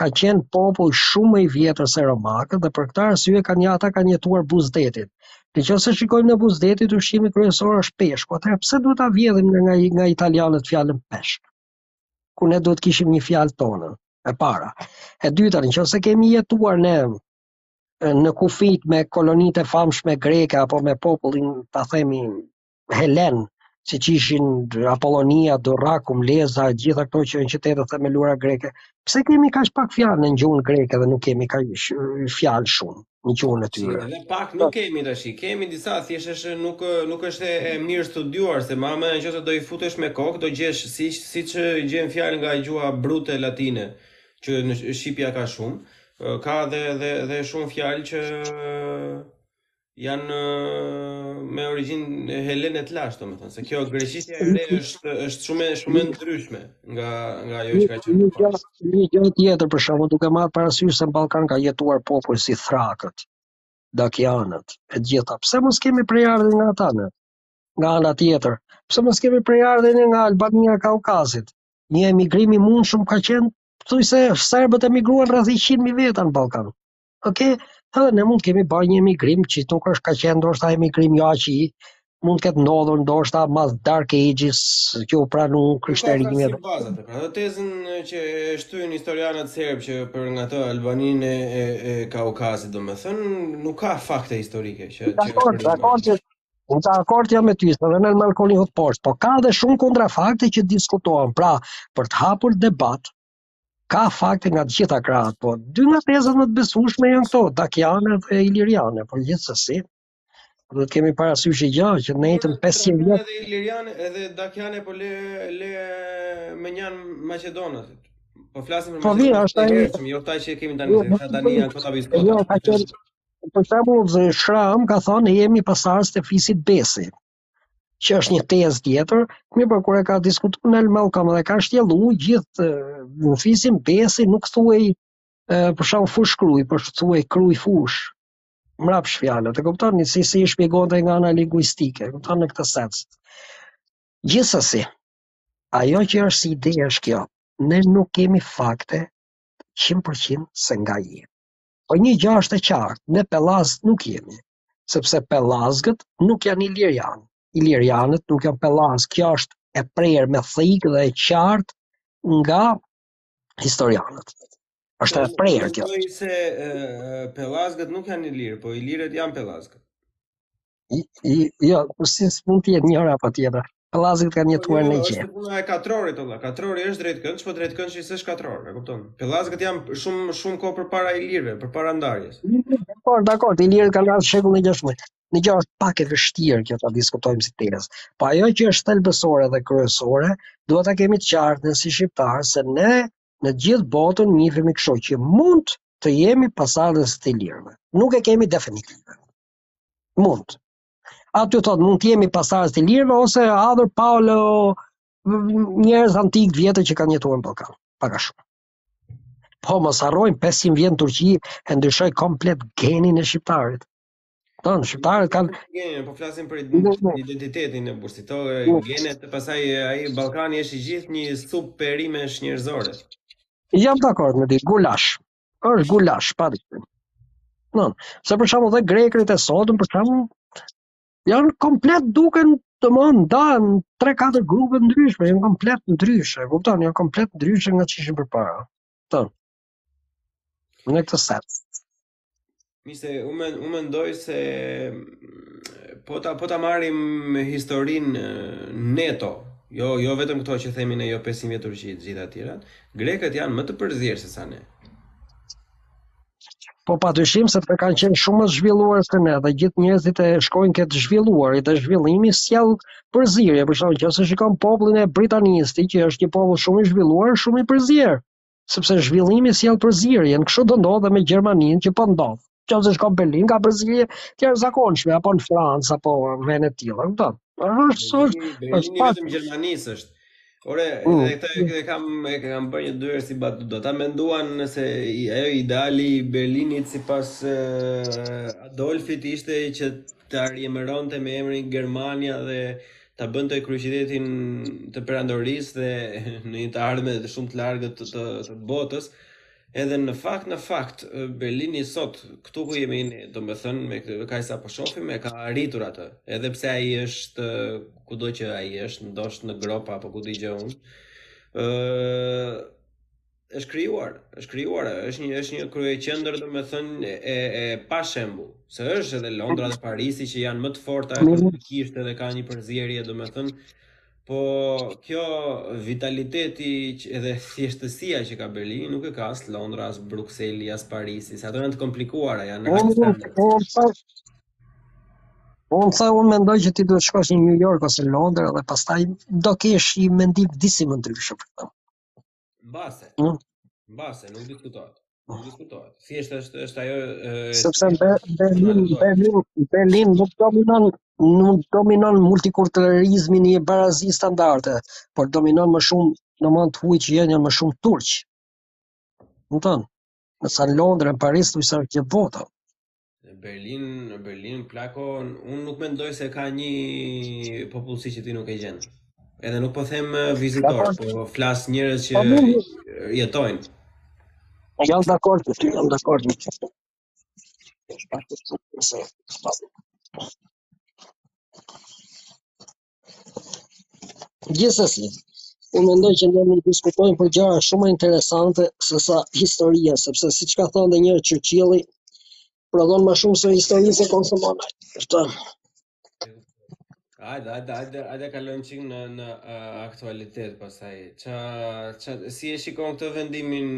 kanë qenë popull shumë më i vjetër se romakët dhe për këtë arsye, ta them, ata kanë jetuar buzë detit. Në qoftë se shikojmë në buzë detit, ushqimi kryesor është peshku. Atëherë pse duhet ta vjedhim nga nga italianët fjalën peshk? Ku ne duhet kishim një fjalë tonë e para. E dyta, në qoftë se kemi jetuar në në kufi me kolonitë e famshme greke apo me popullin, ta themi, helen, siç ishin Apollonia, Durrakum, Lezha, gjitha këto që janë qytete të themeluara greke. Pse kemi kaq pak fjalë në gjuhën greke dhe nuk kemi kaq fjalë shumë në gjuhën e tyre? Edhe pak nuk kemi tashi, kemi disa thjesht është nuk nuk është e mirëstudiuar se ama në qoftë se do i futesh me kokë do gjesh siç siç gjen fjalë nga gjuha brute latine që në shqipja ka shumë ka dhe dhe dhe shumë fjalë që janë me origjinë helene të lashtë, domethënë, se kjo greqishtja e re është është shumë shumë e ndryshme nga nga ajo që ka qenë më parë. Një gjë tjetër për shembull duke marrë parasysh se në Ballkan kanë jetuar popuj si thrakët, dakianët, e të gjitha. Pse mos kemi prejardhje nga ata ne? Nga ana tjetër, pse mos kemi prejardhje nga Albania e Kaukazit? Një emigrim i mundshëm ka qenë thuhet se serbët emigruan rreth 100.000 veta në Ballkan. Ok, edhe ne mund të kemi bërë një emigrim që nuk ka qenë ndoshta emigrim jo aq i mund të ketë ndodhur ndoshta mas Dark Ages që u pranu krishtërimi edhe bazat e pra tezën që e shtyjnë historianët serbë që për nga Albania e, e, e Kaukazit domethënë nuk ka fakte historike që që dakor dakor që Unë dakord jam me ty, se dhe Malkolmi e hedh poshtë, po ka dhe shumë kundrafakte që diskutohen, pra për të hapur debat, Ka fakte nga të gjitha krahat, po dy nga tezat më të besueshme janë këto, Dakiane dhe Iliriane, por gjithsesi duhet kemi parasysh një gjë që në atë 500 vjet edhe Iliriane edhe Dakiane po le le mënjanë Maqedonët. Po flasim për po, Maqedonët. Po është ai, jo këta që kemi tani, këta tani janë këta biskota. Jo, ka qenë për shembull Shram ka thënë jemi pasardhës të fisit Besi. që është një tezë tjetër, mirëpo po kur e ka diskutu Noel Malcolm dhe ka shtjellu gjithë fisin besi nuk thuaj për shembull Fushë Krujë, por thuaj Krujë Fushë, mrapsht fjalët, e kupton, një si si e shpjegon dhe nga ana linguistike, e kupton në këtë sens. Gjithsesi, ajo që është si ide është kjo, ne nuk kemi fakte 100% se nga jemi. Po një gjë është e qartë, ne pellazgë nuk jemi, sepse pellazgët nuk janë ilirianë. Ilirianët nuk janë pellazgë. Kjo është e prerë me thikë dhe e qartë nga historianët. Është e prerë kjo. Po se pellazgët nuk janë ilirë, po ilirët janë pellazgët. I, i, jo, po si s'mund të jetë njëra apo tjetra. Pellazgët kanë Po jo, jetuar në jo, është Egje. puna e katrorit o vlla. Katrori është drejtkëndësh, po drejtkëndëshi s'është katror, e kupton? Pellazgët janë shumë shumë kohë përpara ilirëve, përpara ndarjes. Dakor, dakor, ilirët kanë ardhur shekullin e 16. Një gjë është pak e vështirë kjo ta diskutojmë si tezë. Po ajo që është thelbësore dhe kryesore, duhet ta kemi të qartë ne si shqiptarë se ne në të gjithë botën njihemi kështu që mund të jemi pasardhës të ilirëve. Nuk e kemi definitive. Mund. Aty thotë mund të jemi pasardhës të ilirëve ose other Paleo njerëz antikë të vjetër që kanë jetuar në Ballkan, pak a shumë. Po mos harrojmë 500 vjet nën Turqi e ndryshoi komplet genin e shqiptarit. Don, po, shqiptarët kanë genin, po flasim për identitetin e burimit, te genet, pastaj ai Ballkani është i gjithë një supë perimesh njerëzore. Jam dakord me ty, gulash. është gulash pa dyshim. Do, se për shembull dhe grekët e sotëm për shembull janë komplet duken të mund ndahen 3-4 grupe të ndryshme, janë komplet ndryshe, kupton, janë komplet ndryshe nga ç'ishin përpara. Kupton? Në këtë sens. Mishte, unë men, unë mendoj se mm, po ta po ta marrim historinë neto, jo jo vetëm këto që themi ne jo 500 vjet Turqi të gjitha të tjerat grekët janë më të përzier se sa ne. Po pa dyshim se ata kanë qenë shumë më të zhvilluar se ne dhe gjithë njerëzit shkojnë tek të zhvilluarit dhe zhvillimi sjell përzirje, për shembull që se shikon popullin e Britanisë, që është një popull shumë i zhvilluar, shumë i përzier. sepse zhvillimi sjell përzierjen, kështu do ndodhë dhe me Gjermaninë që po ndodh. Nëse shkon në Berlin ka përzierje të jashtëzakonshme apo në Francë apo në vende të tilla, kupton? Është është është pak vetëm Gjermanisë është. Ore, mm. edhe këtë këtë kam e kam bërë një dyer si batutë. E kam menduar se ajo ideali i Berlinit sipas uh, Adolfit ishte që ta riemëronte me emrin Germania dhe ta bënte kryeqytet të perandorisë dhe në një të ardhme shumë të largët të, të, të botës. Edhe në fakt në fakt Berlini sot këtu ku jemi ne, domethënë me këtë kaq sa po shohim e ka arritur atë. Edhe pse ai është kudo që ai është, ndoshta në gropë apo ku di gjë unë. Ëh është krijuar, është krijuar, është një është një kryeqendër domethënë e, e e pa shembull, se është edhe Londra dhe Parisi që janë më të forta ekonomikisht edhe kanë një përzierje domethënë po kjo vitaliteti edhe thjeshtësia që ka Berlini nuk e ka as Londra, as Brukseli, as Parisi, se ato janë të komplikuara, janë në ekstrem. Ndërsa unë mendoj që ti duhet shkosh në New York ose Londër dhe pastaj do kesh një mendim disi më ndryshe për këtë. Mbase. Mm. Mbase, nuk diskutohet. Nuk mm. diskutohet. Thjesht është është ajo sepse Berlin Berlin Berlin nuk dominon nuk dominon multikulturalizmi në barazi standarde, por dominon më shumë në mund të huaj që janë më shumë turq. Kupton? Në sa Londra, në Paris, në sa kjo bota. Në Berlin, në Berlin plako, unë nuk mendoj se ka një popullsi që ti nuk e gjen. Edhe nuk po them vizitor, po flas njerëz që jetojnë. Po jam dakord, ti jam dakord. Gjithsesi, unë mendoj që ne mund të diskutojmë për gjëra shumë interesante se sa historia, sepse siç ka thënë edhe një herë Churchilli, prodhon më shumë histori se konsumon. Këtë. Hajde, hajde, hajde, hajde kalojmë çik në në uh, aktualitet pastaj. Ça ça si e shikon këtë vendimin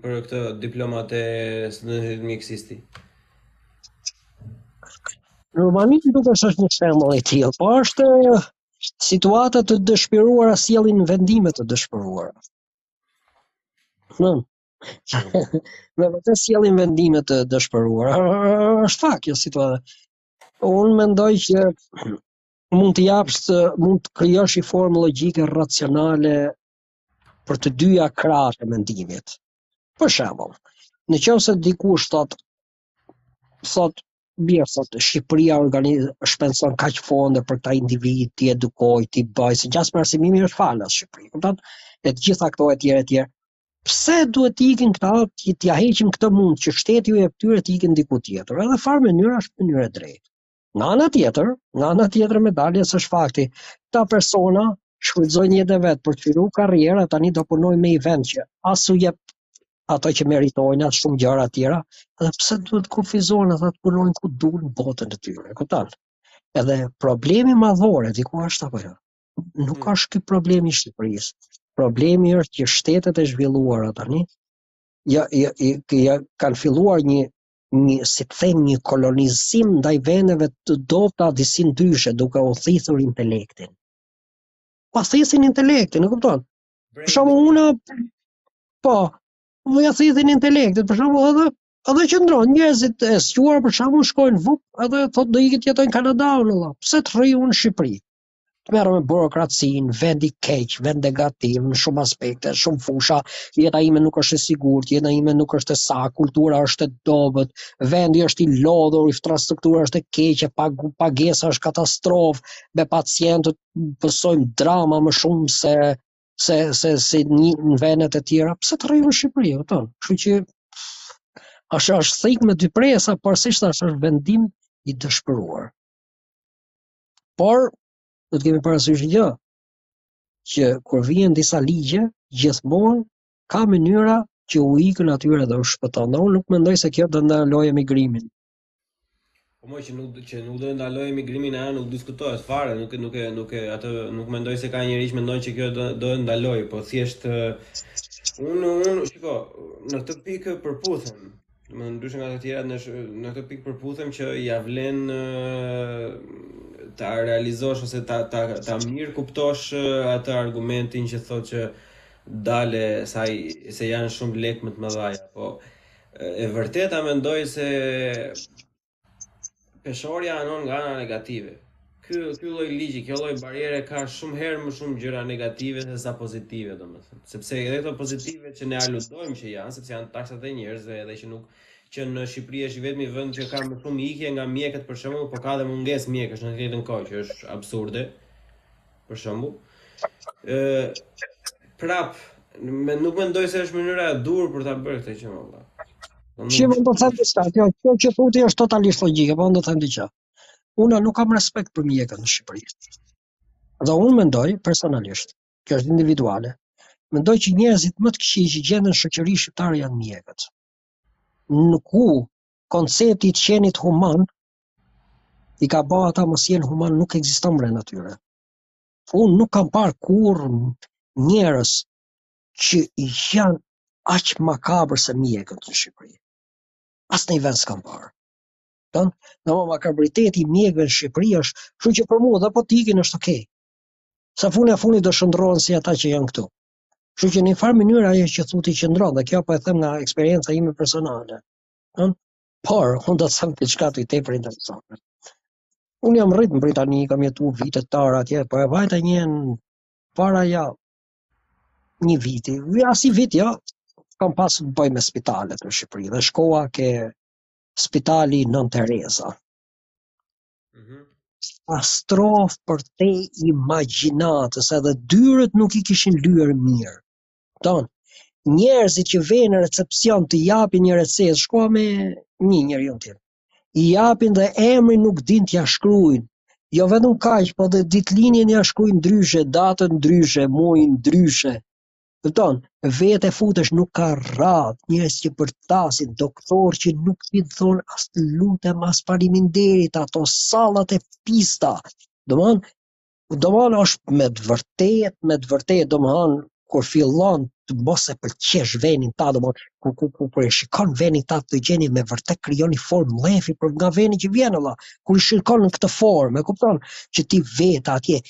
për këtë diplomat e studentëve të mjekësisë? Rumania duket është është një shembull i tillë, po është eh, situata të dëshpëruara sjellin vendime të dëshpëruara. Kupton? Po. Me vërtet sjellin vendime të dëshpëruara. Ë, Është fakt kjo situatë. Unë mendoj që mund të japsh të mund të krijosh një formë logjike racionale për të dyja krahët e mendimit. Për shembull, në qoftë se dikush thotë Thotë mirë sot Shqipëria organiz shpenson kaq fonde për këta individë t'i edukojë, t'i bëjë, se gjasme arsimimi është falas në Shqipëri, kupton? E të gjitha këto e tjerë e tjerë. Pse duhet të ikin këta, t'ia heqim këtë mund që shteti u jep atyre të ikin diku tjetër. Edhe në farë mënyre është mënyrë e drejtë. Nga ana tjetër, nga ana tjetër e medaljes është fakti, këta persona shfrytëzojnë jetën e vet për të filluar karrierë, tani do punojnë në një vend që as u jep ato që meritojnë, as shumë gjëra të tjera, edhe pse duhet të kufizohen ata të punojnë ku duan në botën e tyre, kupton? Edhe problemi madhor e diku është apo jo. Nuk mm. është ky problemi i Shqipërisë. Problemi është që shtetet e zhvilluara tani ia, ia, ia, ia kanë filluar një një, si të them, një kolonizim ndaj vendeve të dobëta disi ndryshe, duke u thithur intelektin. Po thithin intelektin, e kupton? Për shembull unë, po, ua thithin intelektin, për shembull edhe, edhe qëndron, njerëzit e zgjuar, për shembull shkojnë vup, edhe thotë do iki të jetoj në Kanada, unë, la, pse të rri unë në Shqipëri? të merrem me burokracinë, vend i keq, vend negativ në shumë aspekte, shumë fusha, jeta ime nuk është e sigurt, jeta ime nuk është e sa, kultura është e dobët, vendi është i lodhur, infrastruktura është e keqe, pag pagesa është katastrofë, me pacientët pësojmë drama më shumë se se se se një në vendet e tjera, pse të rri unë në Shqipëri, e kupton? Kështu që është është thikë me dy presa, por siç thashë është vendim i dëshpëruar. Por, duhet të kemi parasysh një gjë, që kur vijnë disa ligje, gjithmonë ka mënyra që u ikën atyre dhe u shpëton. Dhe unë nuk mendoj se kjo do të ndalojë emigrimin. Po mo që nuk që nuk do të ndalojë emigrimin ajo nuk diskutohet fare, nuk nuk e nuk e atë nuk mendoj se ka njerëz që mendojnë që kjo do do të ndalojë, po thjesht unë unë shiko, në këtë pikë përputhem. Më ndryshe nga të tjerat në, sh... në këtë pikë përputhem që ia vlen ta realizosh ose ta ta ta mirëkuptosh atë argumentin që thotë që dale sa se janë shumë lekë më të mëdha, po e vërteta mendoj se Peshorja anon nga ana negative. Ky ky lloj ligji, kjo lloj barriere ka shumë herë më shumë gjëra negative se sa pozitive, domethënë. Sepse edhe këto pozitive që ne aludojmë që janë, sepse janë taksat e njerëzve edhe që nuk që në Shqipëri është i vetmi vend që ka më shumë ikje nga mjekët për shembull, po ka dhe mungesë mjekësh në të njëjtën kohë që është absurde. për shembull. Ë prap, me nuk mendoj se është mënyra e duhur për ta bërë këtë gjë valla. Shi mund të them diçka, kjo kjo që thotë është totalisht logjike, po do të them diçka. Unë nuk kam respekt për mjekët në Shqipëri. Dhe unë mendoj personalisht, kjo është individuale. Mendoj që njerëzit më të këqij që gjenden në shoqëri shqiptare janë mjekët. Në ku koncepti i të qenit human i ka ba ata mos jenë human nuk ekziston brenda tyre unë nuk kam parë kurrë njerëz që janë aq makabër se mjekët në Shqipëri. Asnjë vend s'kam parë. Domethënë, më makabriteti i mjekëve në Shqipëri është, kështu që për mua dhe po të ikin është okay. Se fundi i fundit do shndërrohen si ata që janë këtu. Kështu që në një farë mënyrë ajo që thotë qëndron dhe kjo po e them nga eksperienca ime personale. Ëm, Por, unë do të them diçka tjetër interesante. Unë jam rritë në Britani, kam jetu vite të tëra atje, po vajta një në para ja një viti, jo sivjet, jo, kam pas të bëj me spitalet në Shqipëri, dhe shkova ke spitali Nënë Tereza. Mm -hmm. Katastrofë përtej imagjinatës, edhe dyert nuk i kishin lyer mirë. Kupton, njerëzit që vejnë në recepcion të japin një recetë, shkova me një njeri unë tjetër. I japin dhe emrin nuk dinë t'ia shkrujnë. Jo vetëm kaq, po dhe ditëlindjen ia shkrujnë ndryshe, datën ndryshe, muajin ndryshe. Kupton, vete futesh nuk ka radhë, njerëz që bërtasin, doktor që nuk dinë të thonë as të lutem, as faleminderit, ato sallat e pista. Domethënë, Domethënë është me të vërtet, me të vërtet, domethënë, kur fillon të mos e pëlqesh venin tat, domethënë, kur, kur, kur, kur e shikon venin tat të gjenë, me vërtet krijon një formë mllefi për nga veni që vjen valla, kur i shikon në këtë formë, e kupton, që ti vete atje,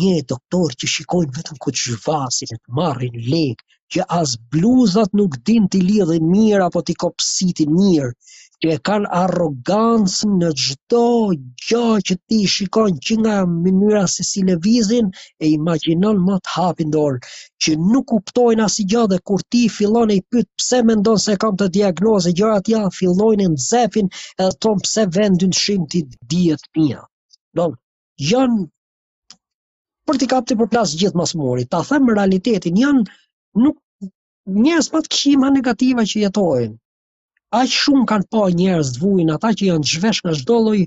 një doktor që shikojnë vetëm ku të zhvasin, të marrin lekë, që as bluzat nuk dinë t'i lidhin mirë apo t'i kopsitin mirë, që e kanë arrogancën në çdo gjë që ti shikon që nga mënyra se si lëvizin e imagjinon më të hapur dorë, që nuk kuptojnë asgjë dhe kur ti fillon e i pyet pse mendon se kam këtë diagnozë gjëra të tilla, fillojnë e nxehen edhe thonë pse i vë në dyshim ti dijet e mia. Do janë për t'i kapte, përplas gjithë mas murit. Ta them realitetin, janë nuk njerëz po të kqinat negativa që jetojnë. Aq shumë kanë pa njerëz të vujin ata që janë zhvesh nga çdo lloj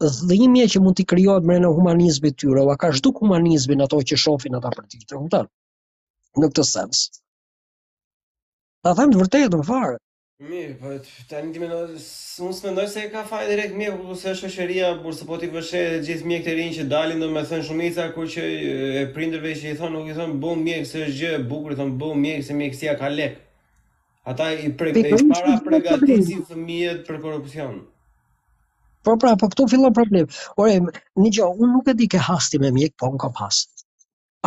dhimje që mund të krijohet mbrenda humanizmit të tyre, ua ka zhduk humanizmin ato që shohin ata për ditë, kupton? Në këtë sens. Ta them të vërtetën fare. Mirë, po tani ti mendoj, s- unë s'mendoj se e ka faj direkt mjeku, se shoqëria, por se po ti vësh re gjithë mjekët e rinj që dalin, do me thënë shumica, kur që e, e prindërve që i thonë, nuk i thonë bëu mjek, se është gjë e bukur, i thonë bëu mjek, se mjekësia ka lekë. Ata i, pre, Po i i para është kjo problemi. pregatisin fëmijët për korrupsion. Po pra, po këtu fillon problem. Ore, një gjë, unë nuk e di ke has ti me mjek, po unë kam has.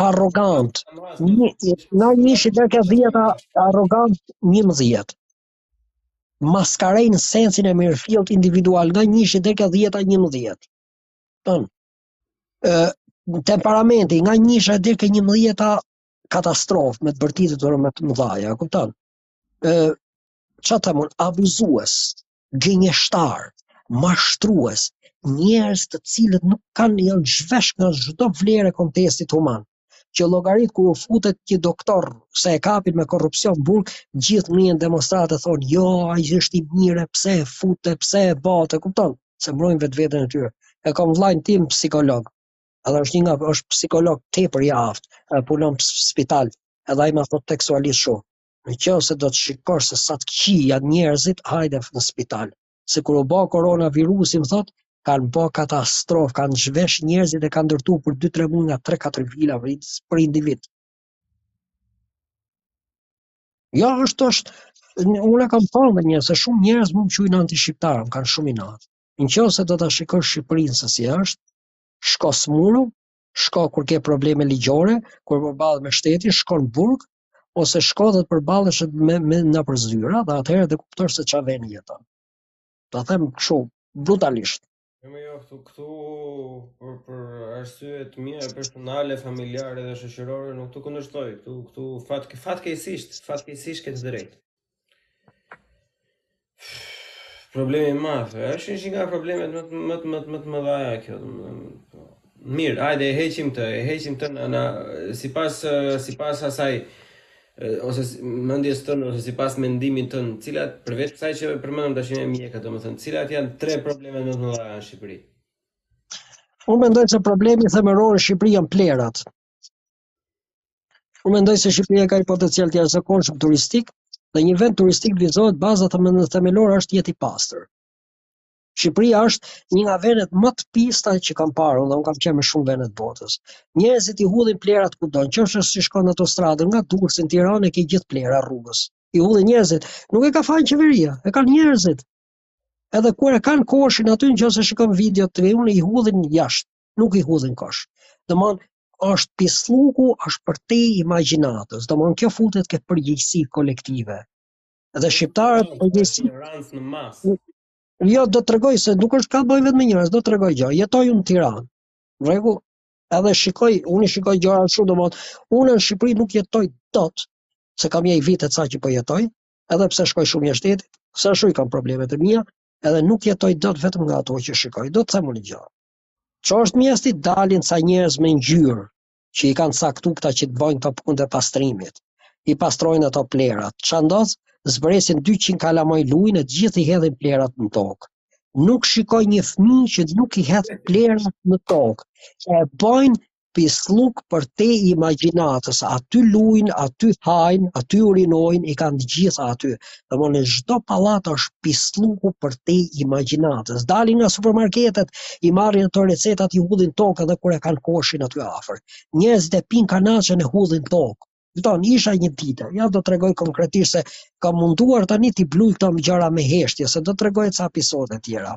arrogant. Një, nga njëshi te ke dhjeta arrogant një më dhjetë. Maskarenj në sensin e mirëfilltë individual nga njëshi ke dhjeta një më dhjetë. Tën, e, temperamenti nga njëshi deri ke një më dhjeta katastrofë me të bërtitme të mëdhaja, kupton? E, ça të them, abuzues, gënjeshtarë, mashtrues, njerëz të cilët nuk kanë janë zhvesh nga çdo vlerë e kontekstit human. Që llogarit kur u futet një doktor se e kapin me korrupsion burg, gjithë hyjnë në demonstratë thonë jo, ai është i mirë, pse e fute, pse e bëtë, kupton? Se mbrojnë vetveten e tyre. E kam vllain tim psikolog. Edhe është një nga është psikolog tepër i aftë, punon në spital, edhe ai më thot tekstualisht shumë. Në qof se do të shikosh se sa të kqij janë njerëzit, hajde në spital. Se kur u ba korona virusi, më thot, kanë ba katastrofë, kanë zhvesh njerëzit e kanë ndërtu për 2-3 muj nga 3-4 vila për individ. Ja, jo, është, është, unë e kam thën dhe njerëz, se shumë njerëz më njohin antishqiptar, më kanë shumë inat. Në qof se do ta shikosh Shqipërinë se si është, shko smuru, shko kur ke probleme ligjore, kur përballesh me shtetin, shko në burg ose shko dhe të përballesh me me nëpër zyra dhe atëherë do kuptosh se në ça veni jeton. Ta them kështu brutalisht. Jo mo jo këtu këtu për për arsye të mia personale, familjare dhe shoqërore nuk të kundërshtoj. Këtu këtu fat fatkeqësisht, fatkeqësisht ke të drejtë. Problemi i madh, është një nga problemet më të më të më të më të mëdha kjo, domethënë. Po. Mirë, hajde e heqim këtë, e heqim këtë në, në sipas sipas asaj ose mendjes tonë ose sipas mendimit tonë, cilat përveç kësaj që përmendëm tash me mjekët, domethënë, cilat janë tre problemet më të mëdha në Shqipëri? Unë mendoj se problemi themelor në Shqipëri janë vlerat. Unë mendoj se Shqipëria ka një potencial të jashtëzakonshëm turistik dhe një vend turistik të vizitohet baza themelore është të jetë i pastër. Shqipëria është një nga vendet më të pista që kam parë, unë kam qenë në shumë vende të botës. Njerëzit i hudhin plehrat kudo, qofsh si shkon në autostradë nga Durrësi në Tiranë ke gjithë plehra rrugës. I hudhin njerëzit, nuk e ka fajin qeveria, e kanë njerëzit. Edhe kur e kanë koshin aty nëse shikon videot unë i hudhin jashtë. nuk i hudhin n'kosh. Domethënë, është pislluku është përtej imagjinatës. Domethënë, kjo futet ke përgjegjësia kolektive. Dhe shqiptarët po, përgjegjësi në masë. Jo, do ta tregoj se nuk është ka të bëjë vetëm me njerëz, do të tregoj një gjë. Jetoj në Tiranë. Rregull, edhe shikoj, unë shikoj gjëra shumë domethënë. Unë në Shqipëri nuk jetoj dot, se kam një vit e ca që po jetoj, edhe pse shkoj shumë jashtë shtetit, se ashtu i kam problemet e mia, edhe nuk jetoj dot vetëm nga ato që shikoj. Do të them unë një gjë. Çohesh mjesit dalin ca njerëz me ngjyrë që i kanë caktu këta që të bojnë këto punët e pastrimit i pastrojnë ato plehrat ça ndodh zbresin dyqind kalamaj lujnë e të gjithë i hedhin plehrat në tokë nuk shikoj një fëmijë që nuk i hedh plehrat në tokë e bojnë pisllëk përtej imagjinatës, aty lujnë, aty hajnë, aty urinojnë, i kanë të gjitha aty. Domethënë çdo pallat është pisllëku përtej imagjinatës. Dalin nga supermarketet, i marrin ato recetat, i hudhin n'tokë edhe kur e kanë koshin aty afër. Njerëzit e pinë kanaçen e hudhin n'tokë. Domethënë isha një ditë, ja do të tregoj konkretisht se kam munduar tani t'i mbuloj këto gjëra me heshtje, se do të tregoj ca episode të tjera.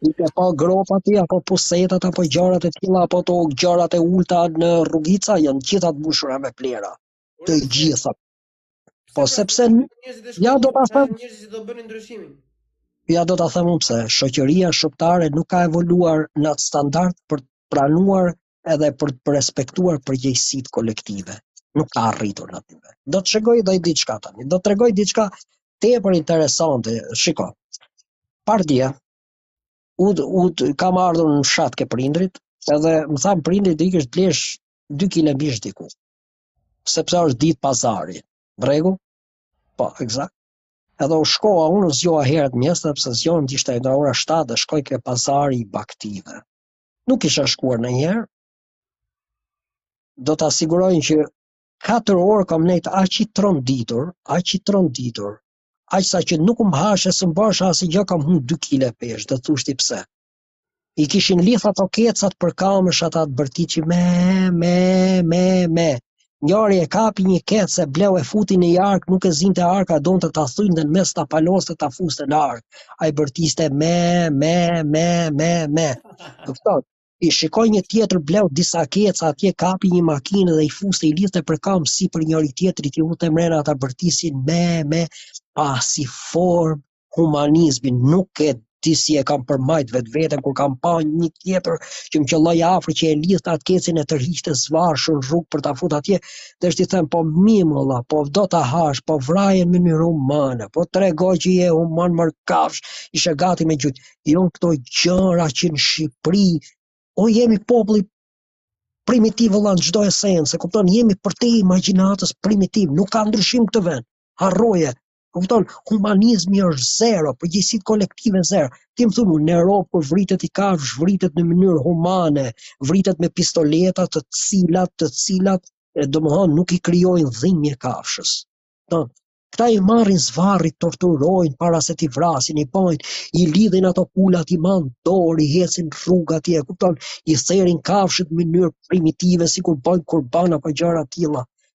Ti ke pa gropat apo pusetat apo gjërat e tilla apo ato gjërat e ulta në rrugica janë të gjitha të mbushura me plehra. Por e pse? Të gjitha. Pse Po ka sepse ndryshuar njerëzit e ja do shkolluar ta them janë njerëzit që do bënin ndryshimin. Ja do ta them unë pse. Shoqëria shqiptare nuk ka evoluar në atë standard për të pranuar edhe për të respektuar përgjegjësitë kolektive. Nuk ka arritur aty. Do të shikoj dhe diçka tani. Do të tregoj diçka tepër interesante. Shiko. Pardje unë kam ardhur në fshat ke prindrit, edhe më thanë prindrit të ikësh të blesh 2 kg mish diku. Sepse është ditë pazari. Në rregull? Po, eksakt. Edhe u shkova u zgjova herët mjes sepse zgjohem diç te ora 7 dhe shkoj ke pazari i bagëtive. nuk kisha shkuar ndonjëherë, dua ta siguroj që 4 orë kam nejt aq i tronditur, aq i tronditur, aq sa që nuk më hahej, s'mbaja asnjë gjë kam humb 2 kile peshë, dhe thjesht pse. I kishin lidhë ato kecat për kamësh ata të bërtiturit me, me, me, me, Njëri e kapi një kec e bleu e futi në një ark, nuk e zinte arka, donte ta thyente në mes ta paloste ta fuste në ark. Ai bërtiste me, me, me, me, me. Të kupton? E shikoj një tjetër bleu disa keca atje kapi një makinë dhe i fuste i lidhte për këmbësh për njëri-tjetrit i fuste mrena ata bërtisin me me pa si formë humanizmin, nuk e di si e kam përmajt vetveten, kur kam pa një tjetër që më qëlloi afër që e lidhte atë kecin e tërhiqte zvarë shumë rrugë për ta fut atje, dhe është i them, po mirë mo vlla, po do ta hash, po vraje në mënyrë humane, po trego që je human more kafsh, isha gati me gjutë. Janë këto gjëra që në Shqipëri, o jemi popull primitiv vëlla në çdo esencë, kupton, jemi përtej imagjinatës primitiv, nuk ka ndryshim këtë vend. Harroje, Kupton, humanizmi është zero, përgjegjësia kolektive zero. Të themi, në Europë kur vritet një kafsh, vritet në mënyrë humane, vritet me pistoleta të cilat, të cilat, domethënë, nuk i krijojnë dhimje kafshës. Do, këta i marrin zvarrë, i torturojnë, para se t'i vrasin, i pojnë, i lidhin ato pulat, i manë dorë, ecin rrugës atje, kupton, i therin kafshët në mënyrë primitive, sikur bojnë kurban apo gjëra të tilla.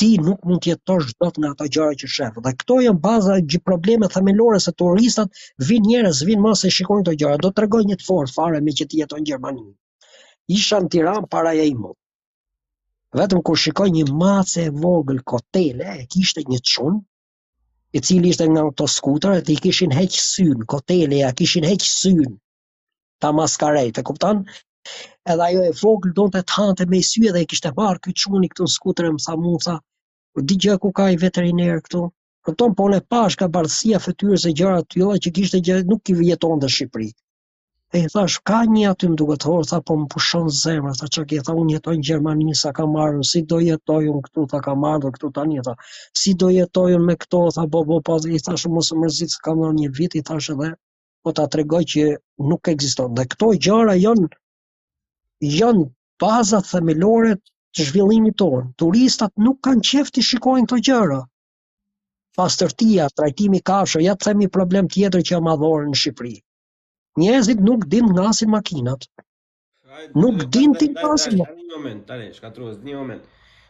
ti nuk mund të jetosh dot nga ato gjëra që shef. Dhe këto janë baza e gjithë problemeve themelore se turistat vin njerëz, vin Musa e shikojnë këto gjëra. Do të të tregoj një të fortë fare meqë ti jeton në Gjermani. Isha në Tiran para një muji. Vetëm kur shikoj një mace e vogël kotele, e kishte një çun, i cili ishte me ato skuterat, i kishin heq syn, koteles ia kishin heq syn. ta maskarenjtë, të kupton? Edhe ajo e vogël donte të hante me një sy dhe e kishte marrë ky çuni këtu në skuter e më tha Musa. Po di gjë ku ka një veteriner këtu. Kupton, po unë pashë nga bardhësia fytyrës e gjëra të tilla që ky ishte një që nuk jeton në Shqipëri. E i thash, ka një aty më duket ore, tha po më pushon zemra, tha çka ke, tha unë jetoj në Gjermani, sa kam ardh, si do jetoj unë këtu, tha kam ardh këtu tani, tha si do jetoj unë me këto, tha bo bo bo, i thash mos u mërzit, kam një vit, i thash edhe po ta tregoj që nuk ekziston. Dhe këto gjëra janë janë bazat themelore të zhvillimit tonë. Turistat nuk kanë qejf t'i shikojnë këto gjëra. Pastërtia, trajtimi kafshëve, ja të themi problem tjetër që është madhor në Shqipëri. Njerëzit nuk din ngasin makinat. Nuk din t'i ngasin. Dani një moment, Dani Shkatërruesi, një moment.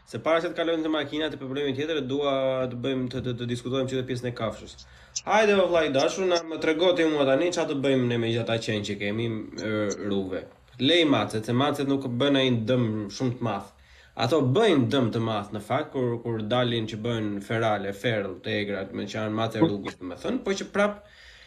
Se para se të kalojmë te makinat te problemi tjetër, dua të bëjmë të, të, të diskutojmë këtë pjesën e kafshëve. Hajde o vlla i dashur, na më trego ti mua tani çfarë të bëjmë ne me gjithë ata qenë që kemi rrugëve. Lëri macet, se macet nuk bëjnë atë dëm shumë të madh. Ato bëjnë dëm të madh në fakt kur kur dalin që bëhen ferale, feral, të egra, meqë janë mace rrugës, domethënë, po që prap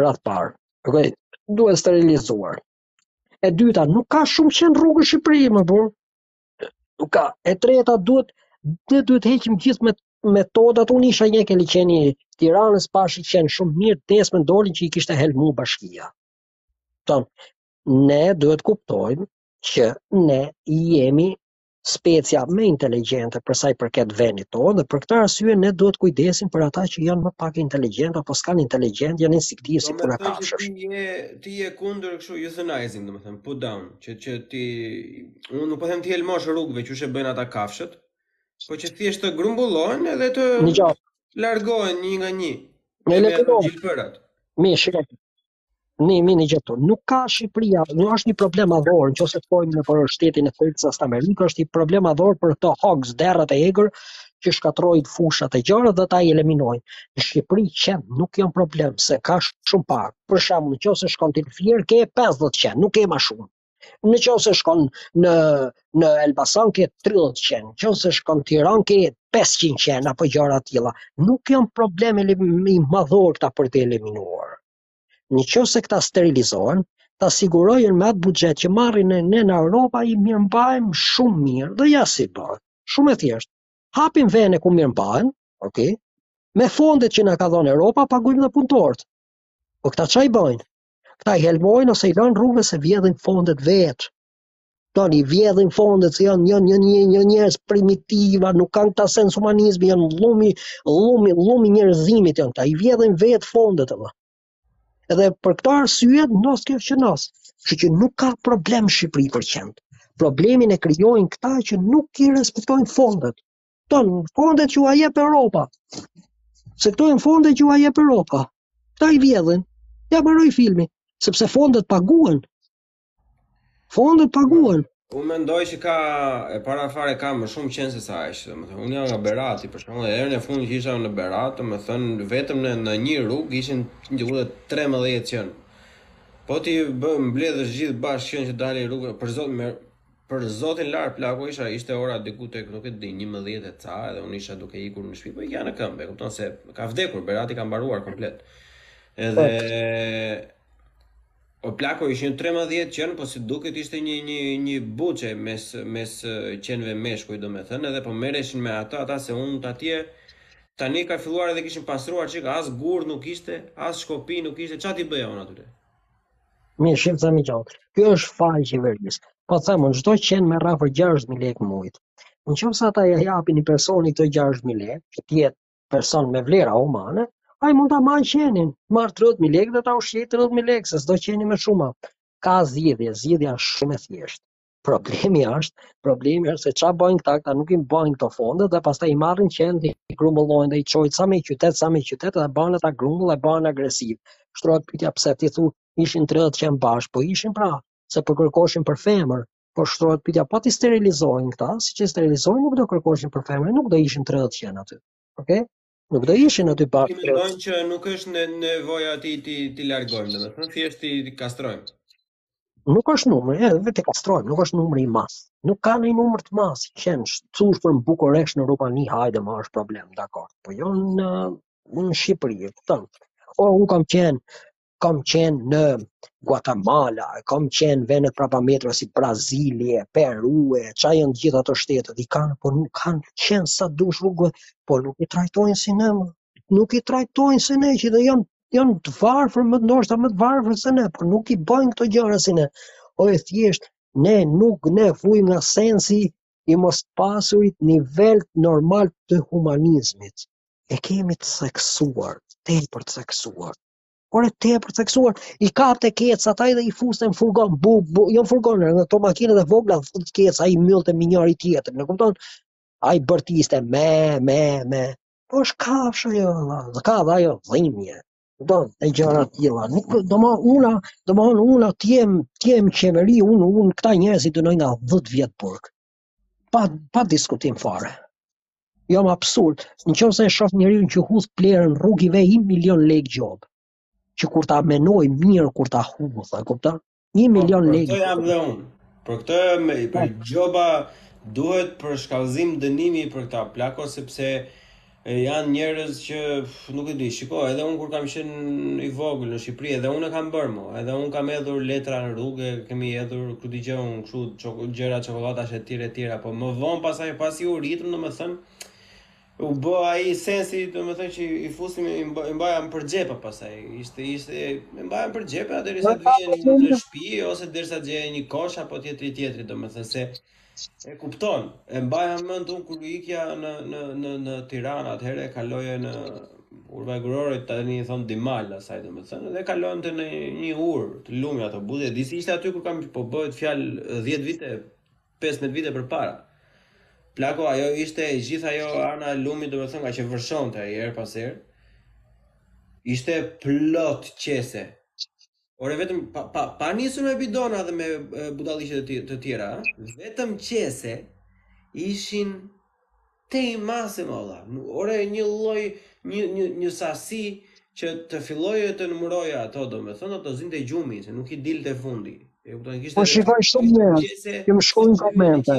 Radhë të parë, okay, duhet sterilizuar. E dyta, nuk ka shumë qen rrugë Shqipëri, more burrë. Nuk ka. E treta, duhet, ne duhet heqim gjithë metodat, unë isha nja ke liqeni Tiranës, pashë një qen shumë mirë, desh më doli që i kishte helmu bashkia. Domethënë, ne duhet kuptojmë që ne jemi specia më inteligjente për sa i përket vendit tonë dhe për këtë arsye ne duhet të kujdesemi për ata që janë më pak inteligjentë apo s'kanë inteligjencë, janë instinktivë si puna kafshësh. Ti je ti je kundër kështu euthanizing, domethënë put down, që që t'i unë nuk po them t'i helmosh rrugëve siç e bëjnë ata kafshët, po që thjesht të grumbullohen edhe të largohen një nga një. Në elektronë. Shiko. Në mendimin tim gjithë nuk ka Shqipëria, nuk është një problem madhor, në qoftë se shkojmë në për shtetin e Teksasit Amerikë, është një problem madhor për këto hogs derrat e egër që shkatërrojnë fushat e gjëra dhe ata i eliminojnë. Në Shqipëri qentë nuk janë problem, se ka shumë pak. Për shembull, në qoftë se shkon ti në Fier, ke 50 qen, nuk ke më shumë. Në qoftë se shkon në, në Elbasan ke 30 qen, në qoftë se shkon në Tiranë ke 500 qen, apo gjëra të tilla. Nuk janë problem i madhor këta për t'i eliminuar. Në qoftë se këta sterilizohen, ta siguroj me atë buxhet që marrim ne nga Europa, i mirëmbajmë shumë mirë, dhe ja si bëhet. Shumë e thjeshtë. Hapim vende ku mirëmbahen, okay? me fondet që na ka dhënë Europa, paguajmë dhe punëtorët. Po këta ça i bëjnë? Këta i helmojnë ose i lënë rrugëve se vjedhin fondet vetë. Domethënë, i vjedhin fondet se janë janë janë një, një njerëz primitiva, nuk kanë këta sens humanizmi, janë llumi, llumi, llumi i njerëzimit janë këta. I vjedhin vetë fondet apo. Edhe për këtë arsye ndodh kjo që ndodh. Kështu që nuk ka problem Shqipëria për qentë. Problemin e krijojnë këta që nuk i respektojnë fondet. Domethënë, fondet që i jep Europa. Se këto janë fondet që i jep Europa. Këta i vjedhin. Ja mbaroi filmi, sepse fondet paguhen. Fondet paguhen. Unë mendoj që ka e para fare ka më shumë qen se sa aq, domethënë unë jam nga Berati, për shembull, herën e fundit që isha në Berat, domethënë vetëm në në një rrugë ishin diku 13 qen. Po t'i mbledhësh gjithë bashkë qentë që dalin rrugë për zotin Për zotin lart plako isha ishte ora diku tek nuk e di 11 e ca edhe unë isha duke ikur në shtëpi po ikja në këmbë e kupton se ka vdekur Berati ka mbaruar komplet. Edhe O plako ishin 13 qen, po si duket ishte një një një buçe mes mes qenve meshkuj domethënë edhe po merreshin me atë ata se unë atje tani ka filluar edhe kishin pastruar çik as gur nuk ishte, as shkop nuk ishte, ça t'i bëja unë aty. Mirë, shif ça të them gjë. Kjo është faj i qeverisë. Po them unë, çdo qen me rafër 6.000 lekë mujt. Në qoftë se ata ja japin një personi këto 6.000 lekë, që të jetë person me vlera humane, ai mund ta marrë qenin, marrë 30.000 lekë dhe ta ushqejë 30.000 lekë, se s'do qeni më shumë. Ka zgjidhje, zgjidhja është shumë e thjeshtë. Problemi është, problemi është se ça bëjnë këta, këta nuk i bëjnë këto fonde dhe pastaj i marrin qentë i grumullojnë dhe i çojnë sa më një qytet, sa më një qytet dhe bëhen ata grumull e bëhen agresiv. Shtrohet pyetja pse ti thua ishin 30 qenë bashkë, po ishin pra, se po kërkoshin për femër. Po shtrohet pyetja po të sterilizohen këta, siç sterilizohen nuk do kërkoshin për femër, nuk do ishin 30 qenë aty. Okej? Okay? Nuk do ishin aty pak. Ti mendon që nuk është në nevojë aty t'i t'i largojmë, domethënë thjesht t'i kastrojmë. Nuk është numri, edhe vetë kastrojmë, nuk është numri i madh. Nuk ka një numër të madh, që të thush për Bukuresht në Rumani, hajde ma është problem, dakor. Po jo në në Shqipëri, kupton? O unë kam qenë kam qenë në Guatemala, kam qenë vende të prapametura si Brazili, Peru, e ça janë gjithë ato shtetet, i kanë, por nuk kanë qen sa të dush rrugëve, por nuk i trajtojnë si ne, nuk i trajtojnë si ne, që edhe janë, janë të varfër, më të ndoshta më të varfër se ne, por nuk i bëjnë këto gjëra si ne. O e thjeshtë, ne nuk ne vujmë nga sensi i mospasurit nivel normal të humanizmit. E kemi të theksuar, tepër të theksuar. Por e tepër theksuar, i kapte kecat ai dhe i fuste në furgon, bu, bu, jo në furgon, në ato makinat e vogla, fut kecat, i myllte mi njëri-tjetër, më kupton? Ai bërtiste, me, me, me, po është kafshë ajo, dhe, dhe ka dhe ajo dhimje, e gjëra të tilla. Nuk domethënë, domethënë unë të jem, të jem qeveri, unë unë këta njerëz i dënoj nga 10 vjet burg. pa pa diskutim fare. Ja më absurd, në qoftë se e shof njeriun që hudh plerën rrugës i ve 1 milion lek gjobë, që kur ta menoj mirë kur ta hudhë, e kupton? 1 po, milion po, lek. Për këtë jam dhe unë, për këtë me, për këto gjoba duhet për shkallzim dënimi për këta plako, sepse Janë njerëz që nuk e di, shiko, edhe unë kur kam qenë i vogël në Shqipëri, edhe unë e kam bërë mo, edhe unë kam hedhur letra në rrugë, kemi hedhur ku di gjë unë kështu gjëra çokollatash e tjera e tjera, po më vonë pastaj pasi u rritëm domethënë, u bë ai sensi domethënë që i fusim i mbajam për xhepa pastaj ishte ishte i mbajam për xhepa derisa të vije në shtëpi ose derisa të gjeje një kosh apo tjetri tjetri domethënë se E kupton, e mbaja mend unë kur ikja në në në në Tiranë, atëherë kaloje në Ura Vajgurore, tani i thon Dimal asaj domethënë, dhe kalonte në një urë të lumit ato buzë, e di si ishte aty kur kam po bëhet fjalë 10 vite, 15 vite përpara. Plako ajo ishte e gjithë ajo ana e lumit domethënë nga që vërshonte ai herë pas herë. Ishte plot qese. Ore vetëm pa pa, pa nisur me bidona dhe me budalliqe të, të tjera, vetëm qese ishin tej mase mo vëlla. Ore një lloj një një një sasi që të filloje të numëroje ato, domethënë do të të zinte gjumi, se nuk i dilte fundi. E kupton, kishte Po shikoj shumë mirë. Që më shkruajnë komente.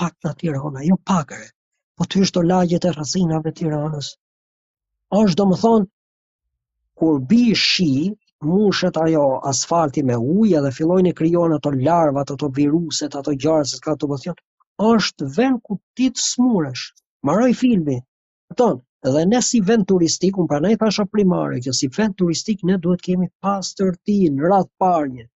pak nga Tirana, jo pak ore, po të hysh te lagjet e rrethinave të Tiranës. Është domethënë, kur bi shi, mushet ajo asfalti me ujë dhe fillojnë e krijojnë ato larvat, ato viruset, ato gjërat, se ka të bëthjon, është vend ku ti të sëmuresh, maroj filmi, tonë, dhe ne si vend turistik, unë prandaj thashë primare, kjo si vend turistik, ne duhet kemi pastërtinë radhë të parë një,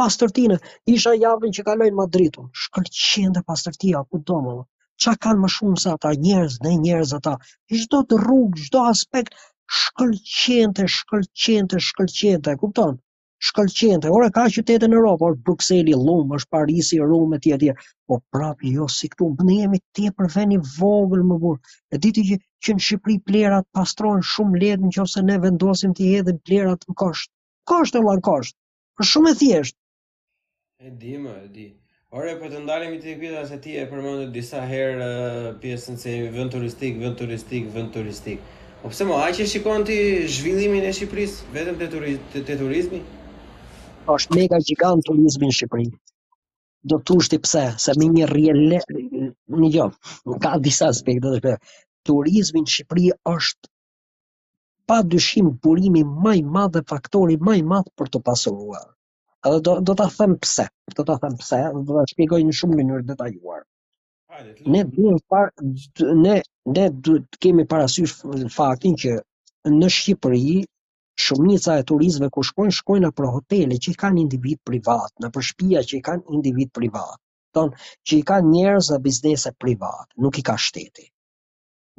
Pastërtinë, isha javën që kaloi në Madrid, shkëlqente pastërtia, kudo mo, ça kanë më shumë se ne ata, njerëz, ne njerëz ata, çdo rrugë, çdo aspekt, shkëlqente, shkëlqente, shkëlqente, kupton? Shkëlqente, ore ka qytete në Europë, është Brukseli, llum, është Parisi, llum, etj, etj. Po prapë jo si këtu, ne jemi tepër vend i vogël mo burrë. E di ti që, që në Shqipëri plehrat pastrohen shumë lehtë në qoftë se ne vendosim t'i hedhim plehrat në kosh. Kosh o vëlla kosh. Është shumë e thjeshtë. E di mo, e di. Ore, por po të ndalemi te pjesa se ti e përmende disa herë pjesën se jemi vënd turistik, vënd turistik, vënd turistik. O po pse mo, aq e shikon ti zhvillimin e Shqipërisë, vetëm te, turi, te, te turizmi? është mega gjigant turizmi në Shqipëri. Do thush ti pse, se me një reliev, një jo, ka disa aspekte dhe shpe, turizmi në Shqipëri është pa dyshim burimi më i madh dhe faktori më i madh për të pasuruar. Edhe do do ta them pse, do ta them pse, do ta shpjegoj në shumë mënyrë detajuar. Ne duhet par ne ne duhet të kemi parasysh faktin që në Shqipëri shumica e turistëve ku shkojnë shkojnë nëpër hotele që i kanë individ privat, nëpër shtëpia që i kanë individ privat, don që i kanë njerëz dhe biznese privat, nuk i ka shteti.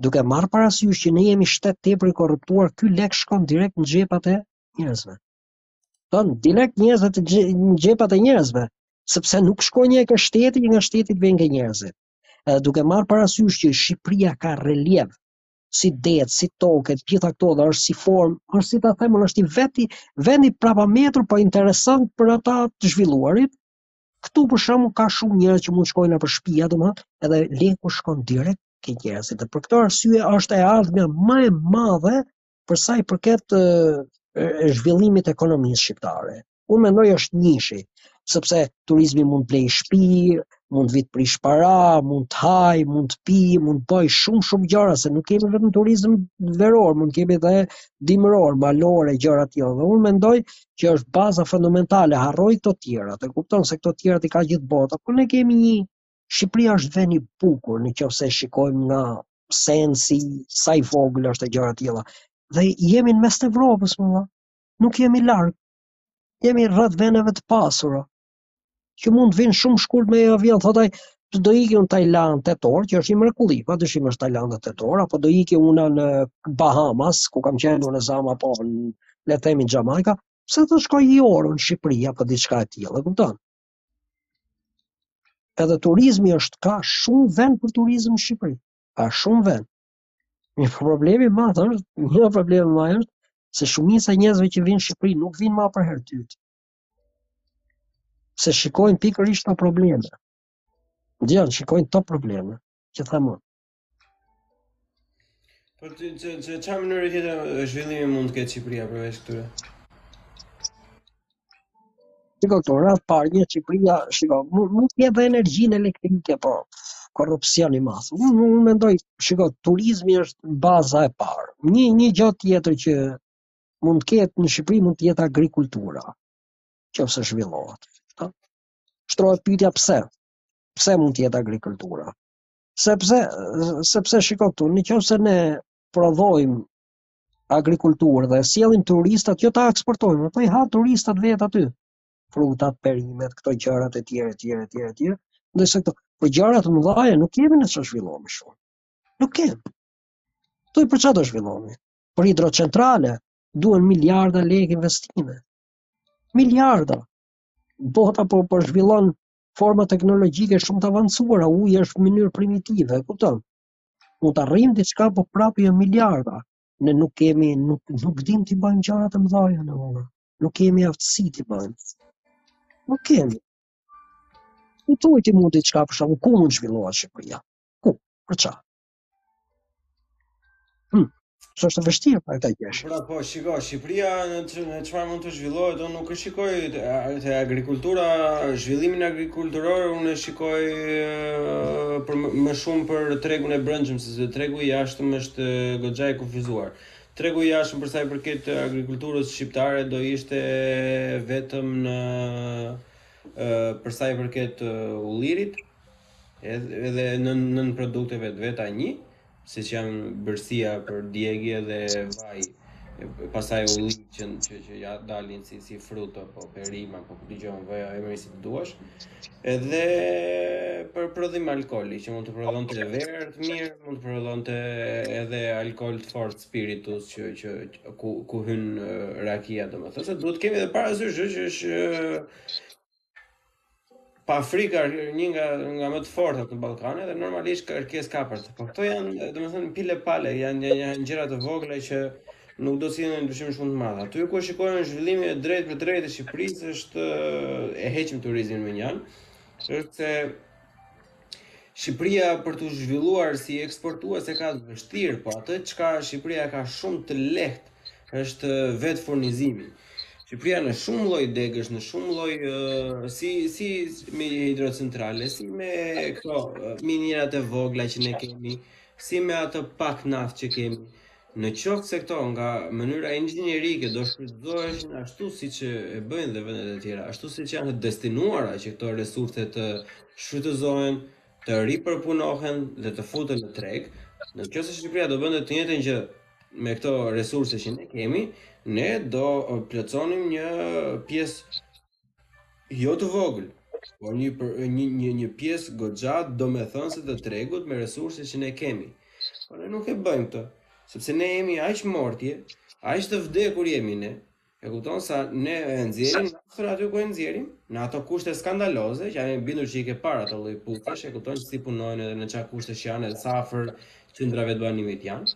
duke marrë parasysh që ne jemi shtet tepër i korruptuar, ky lek shkon direkt në xhepat e njerëzve. Don direkt njerëzit në xhepat e njerëzve, sepse nuk shkon një ke shteti, e nga shteti vjen ke njerëzit. Edhe duke marrë parasysh që Shqipëria ka reliev si det, si tokë, të gjitha këto dhe është si formë, është si ta them, është i vetmi vend i prapambetur, po interesant për ata të zhvilluarit, Këtu për shembull ka shumë njerëz që mund të shkojnë nëpër shtëpi, ja domethënë, edhe leku shkon direkt ke njerëzit. Dhe për këtë arsye është e ardhmja më e madhe për sa i përket zhvillimit të ekonomisë shqiptare. Unë mendoj është njëshi, sepse turizmi mund të blejë shtëpi, mund të vij të prish para, mund të haj, mund të pi, mund të bëj shumë shumë gjëra se nuk kemi vetëm turizëm veror, mund të kemi edhe dimëror, malor e gjëra të tilla. Dhe unë mendoj që është baza fundamentale, harroi këto të tjerat, e kupton se këto tjerat i ka gjithë bota, por ne kemi një Shqipëria është vend i bukur në qoftë se shikojmë nga sensi sa i vogël është e gjëra të tilla. Dhe jemi në mes të Evropës, më dha. Nuk jemi larg. Jemi rreth vendeve të pasura. që mund të vinë shumë shkurt me avion, thotë ai, do iki unë në Tajlandë tetor, që është një mrekulli, pa dyshim është Tajlanda tetor, apo do iki unë në Bahamas, ku kam qenë unë në Zama, apo në, le të themi, në Jamaica, pse të shkoj i orë në Shqipëri, apo diçka e tillë, e kupton. Edhe turizmi është, ka shumë vend për turizm në Shqipëri, ka shumë vend. Një problem i madh është, një problem i madh është, se shumisa njerzve që vinë në Shqipëri nuk vinë ma për herë t'dytë. Se shikojnë pikërisht këto probleme. Ndjenë, shikojnë këto probleme, që thamë. Po çë, çë, çë mënyrë tjetër zhvillimi mund të ketë Shqipëria përveç këtyre? Shiko këto, radhë të parë Shqipëria, shiko, mund të jetë energjia elektrike, po korrupsion i madh. Unë un mendoj, shiko, turizmi është baza e parë. Një një gjë tjetër që mund të ketë në Shqipëri mund të jetë agrikultura. Qoftë se zhvillohet. Shtrohet pyetja pse? Pse mund të jetë agrikultura? Sepse sepse shiko këtu, qoftë se ne prodhojmë agrikulturë dhe sjellim turistat, jo ta eksportojmë, po i hanë turistat vetë aty. Frutat, perimet, këto gjërat e tjera e tjera e tjera e tjera, ndërsa këto po gjëra të mëdha nuk kemi në çfarë zhvillohemi shumë. Nuk kemi. Ku e për çfarë do zhvillohemi. Për hidrocentrale duhen miliarda lekë investime. Miliarda. Bota po po zhvillon forma teknologjike shumë të avancuara, uji është mënyrë primitive, e kupton? Mund të arrijmë diçka, po prapë jo miliarda. Ne nuk kemi nuk nuk dimë të bëjmë gjëra të mëdha në urë. Nuk kemi aftësi t'i bëjmë. Nuk kemi. Kur ti thua mund diçka për shembull ku mund zhvillohet Shqipëria? Ku? Për çfarë? Hmm. S'është vështirë për ta gjesh. Pra po, shiko, Shqipëria në çfarë mund të zhvillohet, unë nuk e shikoj te agrikultura, zhvillimin agrikulturor unë e shikoj më shumë për tregun e brendshëm, sepse tregu i jashtëm është goxha i kufizuar. Tregu i jashtëm për sa i përket agrikulturës shqiptare do ishte vetëm në për sa i përket ullirit, Edhe edhe nën nënprodukteve të veta një, siç janë bërsia për djegje dhe vaj, pastaj ullinj që që, që ia dalin si si frut apo perim apo ku di unë quaje si të duash. Edhe për prodhim alkooli që mund të prodhonte verë të mirë, mund të prodhonte edhe alkool të fortë spiritus që që ku ku hyn rakia domethënë se duhet të kemi edhe parasysh që është pa frikë një nga nga më të fortat në Ballkan dhe normalisht kërkesë ka për të. Po këto janë, domethënë pile pale, janë janë, janë gjëra të vogla që nuk do të sjellin ndryshim shumë të madh. Aty ku shikojmë zhvillimin e drejtpërdrejtë të Shqipërisë është e heqim turizmin mënjanë, sepse Shqipëria për t'u zhvilluar si eksportuese e ka të vështirë, po atë çka Shqipëria ka shumë të lehtë është vetëfurnizimi. Shqipëria në shumë lloj degësh, në shumë lloj si si me hidrocentrale, si me këto minierat e vogla që ne kemi, si me atë pak naftë që kemi. Në qoftë se këto nga mënyra inxhinierike do shfrytëzoheshin ashtu siç e bëjnë dhe vendet e tjera, ashtu siç janë të destinuara që këto resurse të shfrytëzohen, të ripërpunohen dhe të futen në treg, në qoftë se Shqipëria do bënte të njëjtën gjë me këto resurse që ne kemi, ne do plotësonim një pjesë jo të vogël, por një për, një një një pjesë goxha domethënëse të tregut me resurset që ne kemi. Por ne nuk e bëjmë këtë, sepse ne jemi aq mortje, aq të vdekur jemi ne. E kupton sa ne e nxjerrim naftën aty ku e nxjerrim, në ato kushte skandaloze, që jam i bindur që i ke parë ato lloj pusesh, e kupton si punojnë edhe në çfarë kushte që janë edhe sa afër qendrave të banimit janë.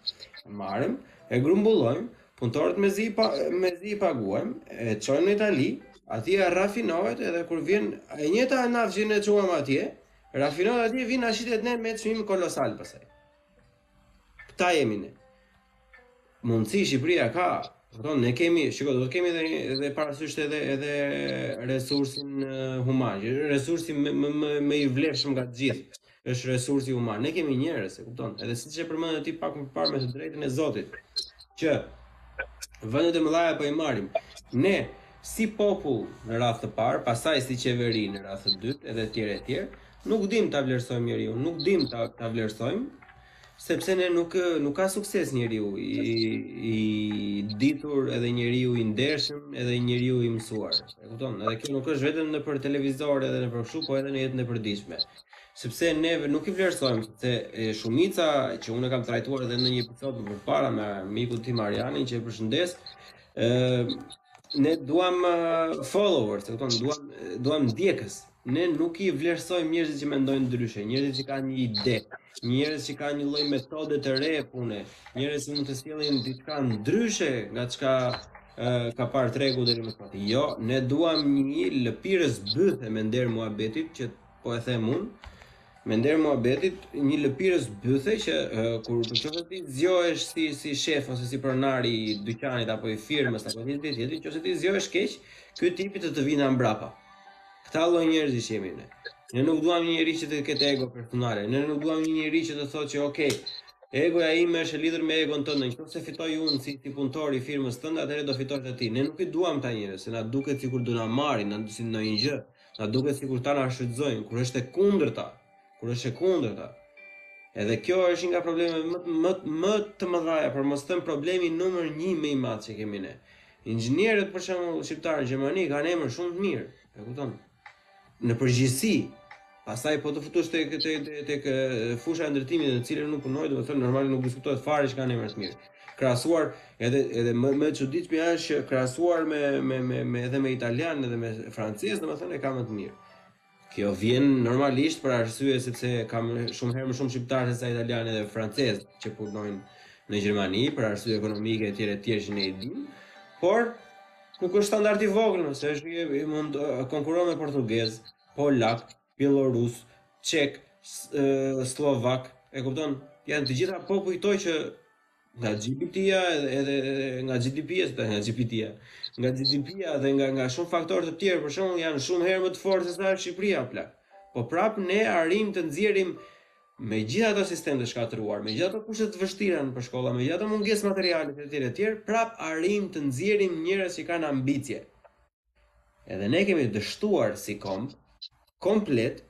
Marrim, e grumbullojmë, Punëtorët mezi pa mezi i paguajmë, e çojmë në Itali, atje rafinohet edhe kur vjen e njëjta naftë që ne çuam atje, rafinohet atje vjen na shitet ne me çmim kolosal pastaj. Këta jemi ne. Mundësi Shqipëria ka, se ne kemi, shiko, duhet të kemi edhe edhe parasysh edhe edhe resursin human, resursin më më më i vlefshëm nga të gjithë. është resursi human. Ne kemi njerëz, e kupton? Edhe siç e përmende dhe ti pak më përpara me të drejtën e Zotit, që vendet e mëdha po i marrim. Ne si popull në radhë të parë, pastaj si qeveri në radhë të dytë, edhe etj etj, nuk dim ta vlerësojmë njeriun, nuk dim ta ta vlerësojmë. Sepse ne nuk nuk ka sukses njeriu i i ditur edhe njeriu i ndershëm edhe njeriu i mësuar. E kupton? Edhe kjo nuk është vetëm nëpër televizor edhe nëpër kështu, po edhe në jetën e përditshme. Sepse ne nuk i vlerësojmë se shumica që unë e kam trajtuar edhe në një episod më përpara me mikun tim Arianin që e përshëndes, ë ne duam followers, e kupton? Duam duam ndjekës. Ne nuk i vlerësojmë njerëzit që mendojnë ndryshe, njerëzit që kanë një ide, njerëz që kanë një lloj metode të re pune, njerëz që mund të sjellin diçka ndryshe nga çka ka parë tregu deri më sot. Jo, ne duam një lëpirës bythe me nder muhabetit që po e them unë, me nder muhabetit, një lëpirës bythe që uh, kur në qoftë ti zgjohesh si si shef ose si pronar i dyqanit apo i firmës apo një ditë tjetër, nëse ti zgjohesh keq, ky tipi të të vijë mbrapa. Këta lloj njerëzish jemi ne. Ne nuk duam një njeri që të ketë ego personale. Ne nuk duam një njeri që të thotë që ok, egoja ime është e lidhur me egon tënd. Nëse fitoj unë si si punëtor i firmës tënde, atëherë do fitosh edhe ti. Ne nuk i duam këta njerëz, se na duket sikur do na marrin, na ndonjë gjë. Na duket sikur do na shfrytëzojnë, kur është e kundërta. Kur është e kundërta. Edhe kjo është një nga problemet më më më të mëdha, për mos thënë problemi numër 1 më i madh që kemi ne. Inxhinierët për shembull shqiptarë në Gjermani kanë emër shumë të mirë, e kupton? Në përgjithësi, pastaj po të futesh tek tek tek fusha e ndërtimit në të cilën nuk punoj, domethënë normalisht nuk diskutohet fare që kanë emër të mirë. Krahasuar edhe edhe më e çuditshme është që krahasuar me me me me edhe me italian edhe me francez, domethënë e kanë më të mirë. Kjo vjen normalisht për arsye sepse ka shumë herë më shumë shqiptarë se sa italianë dhe francezë që punojnë në Gjermani për arsye ekonomike etj etj që ne i dimë. Por nuk është standard i vogël, nëse është mund konkuron me portugez, polak, bielorus, çek, sllovak, e kupton? Janë të gjitha popuj këto që nga GPT-ja edhe nga GDP-ja, se nga GPT-ja, nga GDP-ja dhe nga nga shumë faktorë të tjerë, për shembull, janë shumë herë më të fortë se sa Shqipëria plak. Po prap ne arrijmë të nxjerrim me gjithë ato sistem të shkatëruar, me gjithë ato kushte të vështira në shkolla, me gjithë ato mungesë materiale etj etj, prap arrijmë të nxjerrim njerëz që kanë ambicie. Edhe ne kemi dështuar si komb, komplet,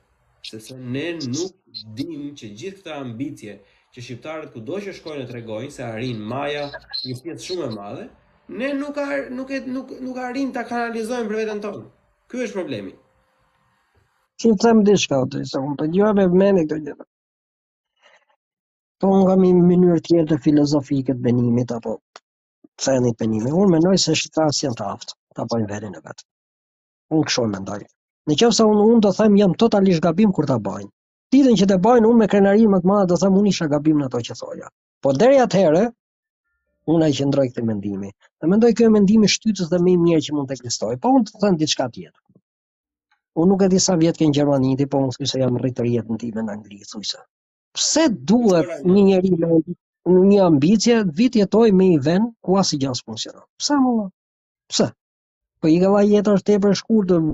sepse ne nuk dim që gjithë këto ambicie që shqiptarët kudo që shkojnë e tregojnë se arrijnë maja një pjesë shumë e madhe, ne nuk, ar, nuk, e, nuk, nuk arrijmë ta kanalizojmë për veten tonë. Ky është problemi. Ti them diçka, o të isë, unë dëgjova me vëmendje këtë gjë. Po unë kam një mënyrë tjetër filozofike të mendimit, apo të të menimit. Unë mendoj se shqiptarët janë të aftë, ta bëjnë venin e vet. Unë kështu mendoj. Në qoftë se unë, unë do them jam totalisht gabim kur ta bëjnë. Ditën që ta bëjnë, unë me krenarinë më të madhe do them unë isha gabim në ato që thoja. Po deri atëherë, unë i qëndroj këtij mendimi. Dhe mendoj kjo mendimi shtytës dhe më i mirë që mund të ekzistojë. Po unë të them diçka tjetër. Unë nuk e di sa vjet ke në Gjermani, po unë thjesht jam rritur jetën time në Angli, thjesht. Pse duhet një njeri me një ambicie të vijë të jetojë në një vend ku asgjë s' funksionon? Pse më la? Pse? Po vallai jeta është tepër e shkurtër.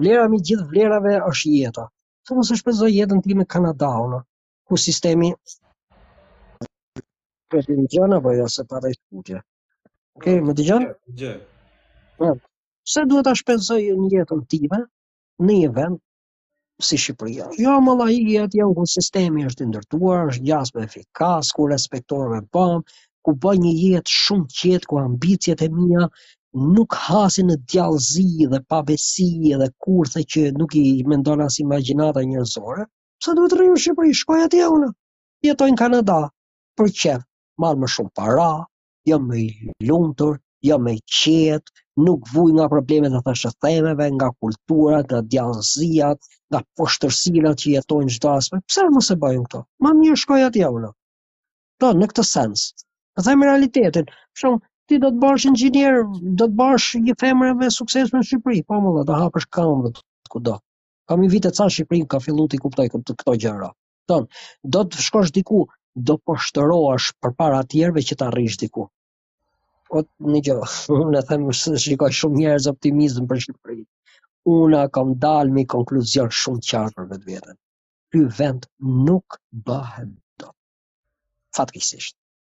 Vlera mbi gjithë vlerave është jeta. Pse mos e shpenzoj jetën time në Kanada, ona? Ku sistemi... Po të një gjëna, po jo se pata i shkutja. Okej, më dëgjon? Gjë. Pse duhet ta shpenzoj unë jetën time në një vend si Shqipëria. Jo, vallai atje ku sistemi është i ndërtuar, është goxha më efikas, ku respektohem me bam, ku bëj një jetë shumë të qetë, ku ambiciet e mia nuk hasin në djallëzi dhe pabesi dhe kurthe që nuk i mendon as imagjinata njerëzore, pse duhet të rri unë në Shqipëri, shkoj atje unë, jetoj në Kanada, për qejf, marr më shumë para, jam më i lumtur, jam më i qetë, nuk vuaj nga problemet e thashethemeve, nga kultura, nga djallëzia, nga poshtërsia që jeton në çdo aspekt. Pse mos e bëj unë këtë? Më mirë shkoj atje unë. Po në këtë sens. Të them realitetin. Shembull ti do të bëhesh inxhinier, do të bëhesh një femër me sukses në Shqipëri, po më do hapësh këmbët kudo. Kam një vit e ca në Shqipëri dhe kam filluar të kuptoj këto, këto gjëra. kupton. Do të shkosh diku, do poshtërohesh përpara të tjerëve që të arrish diku. Po një gjë, unë e them se shikoj shumë njerëz optimizëm për Shqipërinë. Unë kam dalë me konkluzion shumë të qartë për vetë veten. Ky vend nuk bëhet dot. Fatkeqësisht.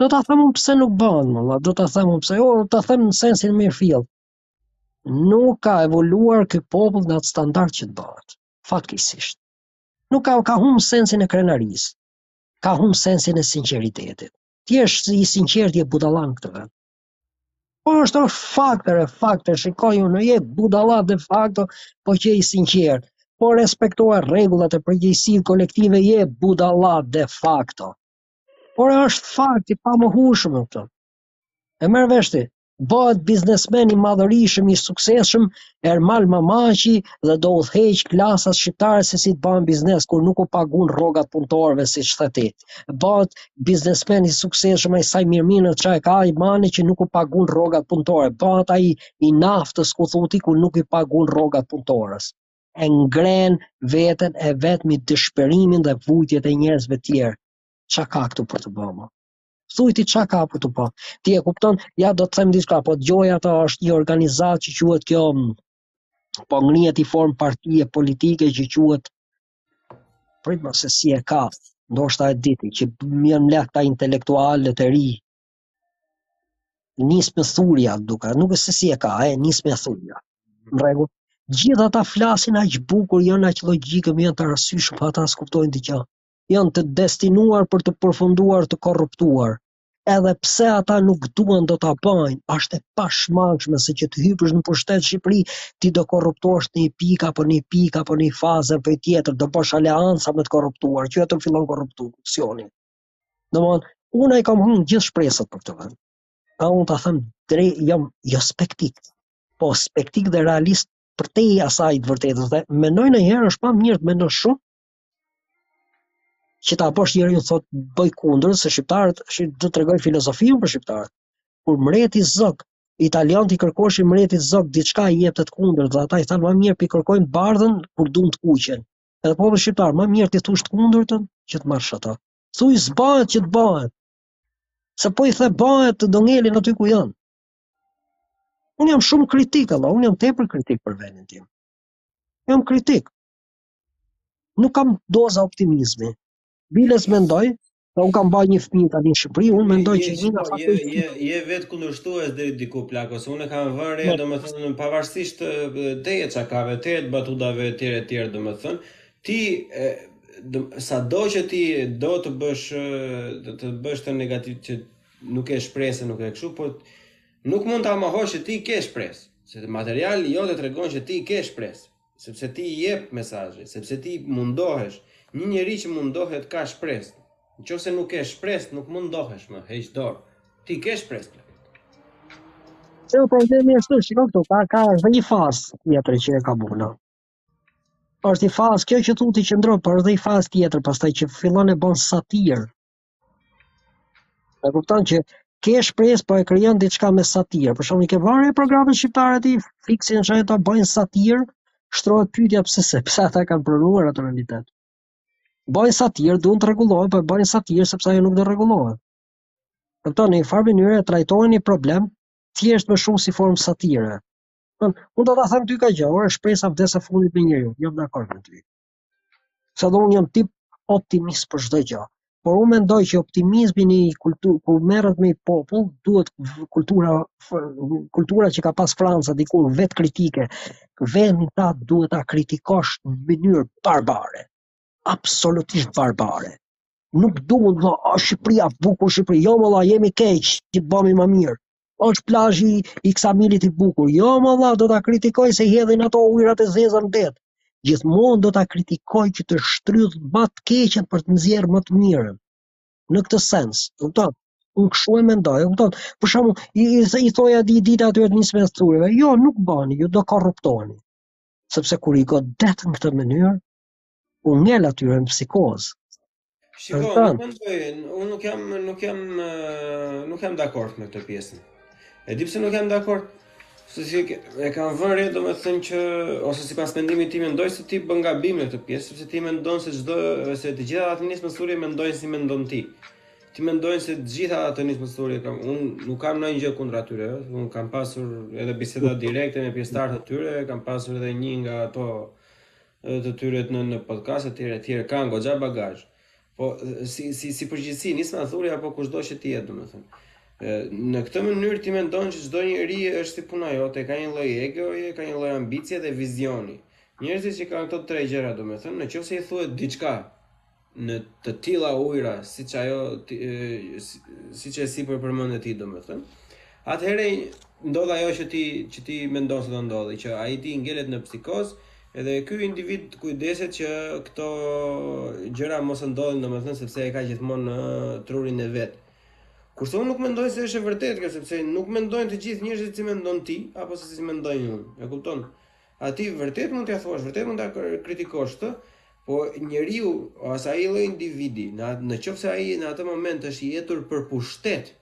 Do ta them unë pse nuk bëhet, vlla, do ta them unë pse, jo, do ta them në sensin mirëfilli. Nuk ka evoluar ky popull në atë standard që të bëhet. Fatkeqësisht. Nuk ka ka humb sensin e krenarisë. Ka humb sensin e sinqeritetit. Ti je i sinqertë, je budalla në këtë vend. Po është është fakt, e fakt, e shikoj unë, je budalla de facto, po qe i sinqertë. Po respektove rregullat e përgjegjësive kolektive, je budalla de facto. Por është fakt i pamohueshëm këtu. E merr vesh ti. Bëhet biznesmen i madhërishëm, i suksesshëm Ermal Mamaqi dhe do udhëheq klasat shqiptare se si të bëjnë biznes kur nuk u pagun rrogat punëtorëve siç the ti. Bëhet biznesmen i suksesshëm ai Samiri mirë ça e ka ai Mane që nuk u pagun rrogat punëtorëve. Bëhet ai i naftës ku thua ti kur nuk i pagun rrogat punëtorëve. e ngrenë veten e vet mbi dëshpërimin dhe vuajtjet e njerëzve të tjerë. Ça ka këtu për të bërë më? Thuj ti ça ka për të bërë? Ti e kupton? Ja do të them diçka, po dëgjoja atë është një organizatë që quhet kjo po ngrihet një formë partie politike që quhet prit më se si e ka, ndoshta e di ti që më janë mbledhur ata intelektualët e rinj nis me thurja duka, nuk e di si e ka, e nis me thurja. Në rregull. Gjithë ata flasin aq bukur, janë aq logjikë, janë të arsyeshëm, po ata s'kuptojnë diçka. Janë të destinuar për të përfunduar të korruptuar. Edhe pse ata nuk duan do ta bëjnë, është e pashmangshme se që të hypësh në pushtet në Shqipëri, ti do korruptohesh në një pikë apo në një pikë apo në një fazë apo tjetër, do bësh aleanca me të korruptuar, që aty fillon korrupsioni. Domethënë, unë i kam humb gjithë shpresat për këtë vend. A unë ta them drejt, jam jo skeptik, po skeptik dhe realist përtej asaj të vërtetës dhe menoj nanjëherë është ma mirë të menoj shumë që ta posh njëri ju thot bëj kundër se shqiptarët shi do të tregoj filozofinë për shqiptarët. Kur mreti Zog, italianët i kërkoshin mretit Zog diçka i jepte të kundër dhe ata i thanë më mirë t'i kërkojmë bardhën kur duam të kuqen. Edhe populli shqiptar, më mirë t'i thush të kundërtën që të marrsh ato. Thuaj s'bëhet që të bëhet. Se po i the bëhet do ngelin aty ku janë. Unë jam shumë kritik, Allah, unë jam tepër kritik për vendin tim. Jam kritik. Nuk kam doza optimizmi. Biles mendoj, Po un kam bo një fëmijë tani në Shqipëri, un mendoj që një nga faktorët je je je vetë kundërshtues deri diku plako, se unë e kam vënë re domethënë pavarësisht prej shakave, prej batutave etj etj domethënë, ti sa do që ti do të bësh të, të bësh ti negativ që nuk ke shpresë, nuk ke kështu, po nuk mund ta mohosh që ti ke shpresë, se materiali jote tregon që ti ke shpresë. Sepse ti i jep mesazhe, sepse ti mundohesh. Një njeri që mundohet ka shpresë. Nqoftëse nuk ke shpresë, nuk mundohesh më, heq dorë. Ti ke shpresë. Se problemi është ashtu, shiko këtu, ka ka është një fazë tjetër që e kam bo unë. Është një fazë kjo që thu ti qëndron, por është një fazë tjetër, pastaj që fillon e bën satir. E kupton që ke shpresë po e krijon diçka me satirë. Për shembull i ke parë programet shqiptare aty, Fiksin çfarë ata bëjnë satirë, shtrohet pyetja pse sepse ata kanë pranuar atë realitet. Bëjnë satirë, duan të rregullohen, po bëjnë satirë sepse ajo nuk do rregullohet. Domethënë në një farë mënyre trajtojnë një problem thjesht më shumë si formë satire. Unë do ta them ty një gjë, ore shpresa vdes e fundit te njeriu, jam dakord me ty. Sado unë jam tip optimist për çdo gjë. Por unë mendoj që optimizmi në një kulturë kur merret me popull, duhet kultura kultura që ka pas Franca dikur vetëkritike. Vendin tat duhet ta kritikosh në mënyrë barbare. Absolutisht barbare. Nuk duhet të thonë, "O Shqipëria, bukur Shqipëri, jo më jemi keq, të bëhemi më mirë." është plazhi i Ksamilit i bukur. Jo më valla, do ta kritikoj se hedhin ato ujërat e zeza në det. Gjithmonë do ta kritikoj që të shtrydh më të keqen për të nxjerrë më të mirën. Në këtë sens, kupton? Unë kështu e mendoj, e kupton? Për shembull, i, i, i thoja një ditë atyre të Nismës Thurje, jo, nuk bën, ju do korruptoni. Sepse kur i godet në këtë mënyrë, U ngel atyre në psikozë. Shiko, nuk mendoj, unë nuk jam nuk jam nuk jam dakord me këtë pjesën. E di pse nuk jam dakord. Se si e kam vënë re domethënë që ose sipas mendimit tim mendoj se ti bën gabim në këtë pjesë, sepse ti mendon se çdo se të gjitha ato Nisma Thurje mendojnë si mendon ti. Ti mendojnë se të gjitha ato Nisma Thurje kam un nuk kam ndonjë gjë kundër atyre, un kam pasur edhe biseda direkte me pjesëtarët e tyre, kam pasur edhe një nga ato Edhe të tyre në në podcast etj etj kanë goxha bagazh. Po si si si përgjithësi Nisma Thurje apo kushdo që të jetë domethënë. Në këtë mënyrë ti mendon që çdo njeri është si puna jote, ka një lloj egoje, ka një lloj ambicie dhe vizioni. Njerëzit që kanë këto tre gjëra domethënë, në qoftë se i thuhet diçka në të tilla ujëra siç ajo siç e sipërpërmende ti domethënë. Atëherë ndodh ajo që ti që ti mendon se do ndodhë, që atij i ngelet në psikoz, edhe ky individ kujdeset që këto gjëra mos të ndodhin domethënë sepse e ka gjithmonë në trurin e vet. Kurse unë nuk mendoj se është e vërtetë kjo sepse nuk mendojnë të gjithë njerëzit si mendon ti apo se si mendoj unë. E kupton? Atij vërtet mund t'ia thuash, vërtet mund ta kritikosh këtë, po njeriu ose ai lloj individi, në në qoftë se ai në atë moment është i etur për pushtet,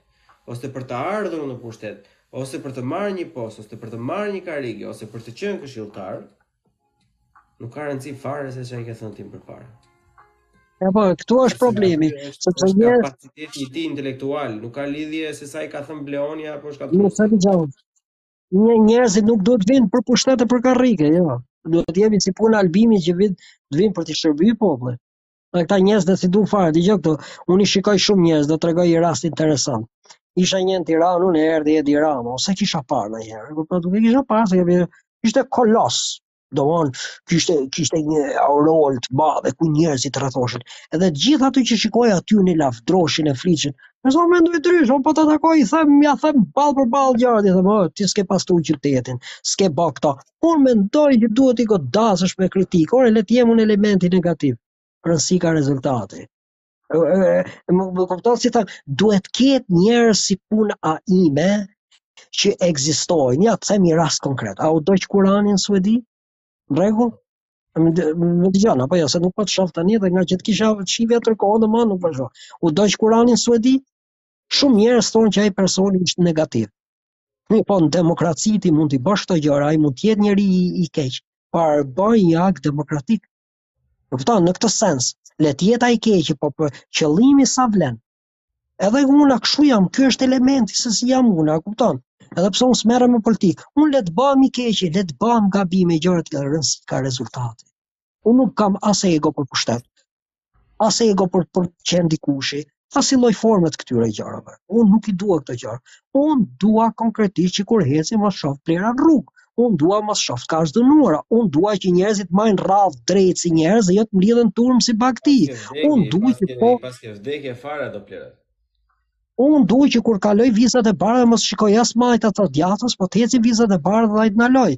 ose për të ardhur në pushtet, ose për të marrë një post, ose për të marrë një karrige, ose për të qenë këshilltar, nuk ka rëndësi fare se çfarë ke thënë ti më parë. Ja po, këtu është problemi, sepse një kapacitet i tij intelektual, nuk ka lidhje se sa i ka thënë Bleoni apo s'i ka thënë. Nuk sa dëgjoj. Një njerëzit nuk duhet të vijnë për pushtet e për karrike, jo. Duhet të jenë si puna Albinit që vijnë të vijnë për të shërbyer popullit. Dhe këta njerëz që s'i duan fare, dëgjo këtu. Unë i shikoj shumë njerëz, do tregoj një rast interesant. Isha një në Tiranë, dhe erdhi Edi Rama, s'e kisha parë ndonjëherë, por po duke kisha parë se ishte kolos. domethënë kishte kishte një aureolë të madhe ku njerëzit e rrethonin edhe të gjithë ata që shikoja aty e lavdëronin e flisnin mendoj ndryshe po ta takoj i them ia them ball për ball gjërat i them oh, ti s'ke pastruar qytetin s'ke bë këto un mendoj që duhet t'i godasësh me kritikë ore le të jem un elementi negativ rëndësi ka rezultati më, më kupton si thënë, duhet ketë njerëz si puna ime që ekzistojnë. Ja ta themi rast konkret. A u dogj Kurani në Suedi? Në rregull? Më dëgjon, apo jo, se nuk po të shof tani dhe ngaqë të kisha shifja atë kohë dhe ma nuk po shof. U dogj Kurani në Suedi? Shumë njerëz thonë që ai personi është negativ. Mirëpo në demokraci ti mund t'i bësh këto gjëra, ai mund të jetë njeri i, i keq, por bën një akt demokratik Kupton, në këtë sens, le të jetë ai keq, po pra qëllimi sa vlen. Edhe unë kështu jam, ky është elementi se si jam unë, a kupton? Edhe pse unë s'merrem me politikë, unë le të bëhem i keq, le të bëj gabime gjëra të tjera, rëndësi ka rezultati. Unë nuk kam as ego për pushtet, as ego për për të qenë dikushi, As një lloj forme të këtyre gjërave. Unë nuk i dua këto gjëra. Unë dua konkretisht që kur eci mos shof plehra në rrugë. Unë dua mos shof kafshë të dhunuara. Unë dua që njerëzit majnë radhë drejt si njerëz dhe jo të mblidhen turmë si bagëti. Unë dua që po paske vdekje fare ato plehra. Unë dua që kur kaloj vizat e bardha mos shikoj as majtas as djathtas, po të eci vizat e bardha dhe ai të ndalojë.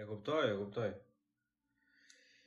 E kuptoj, e kuptoj.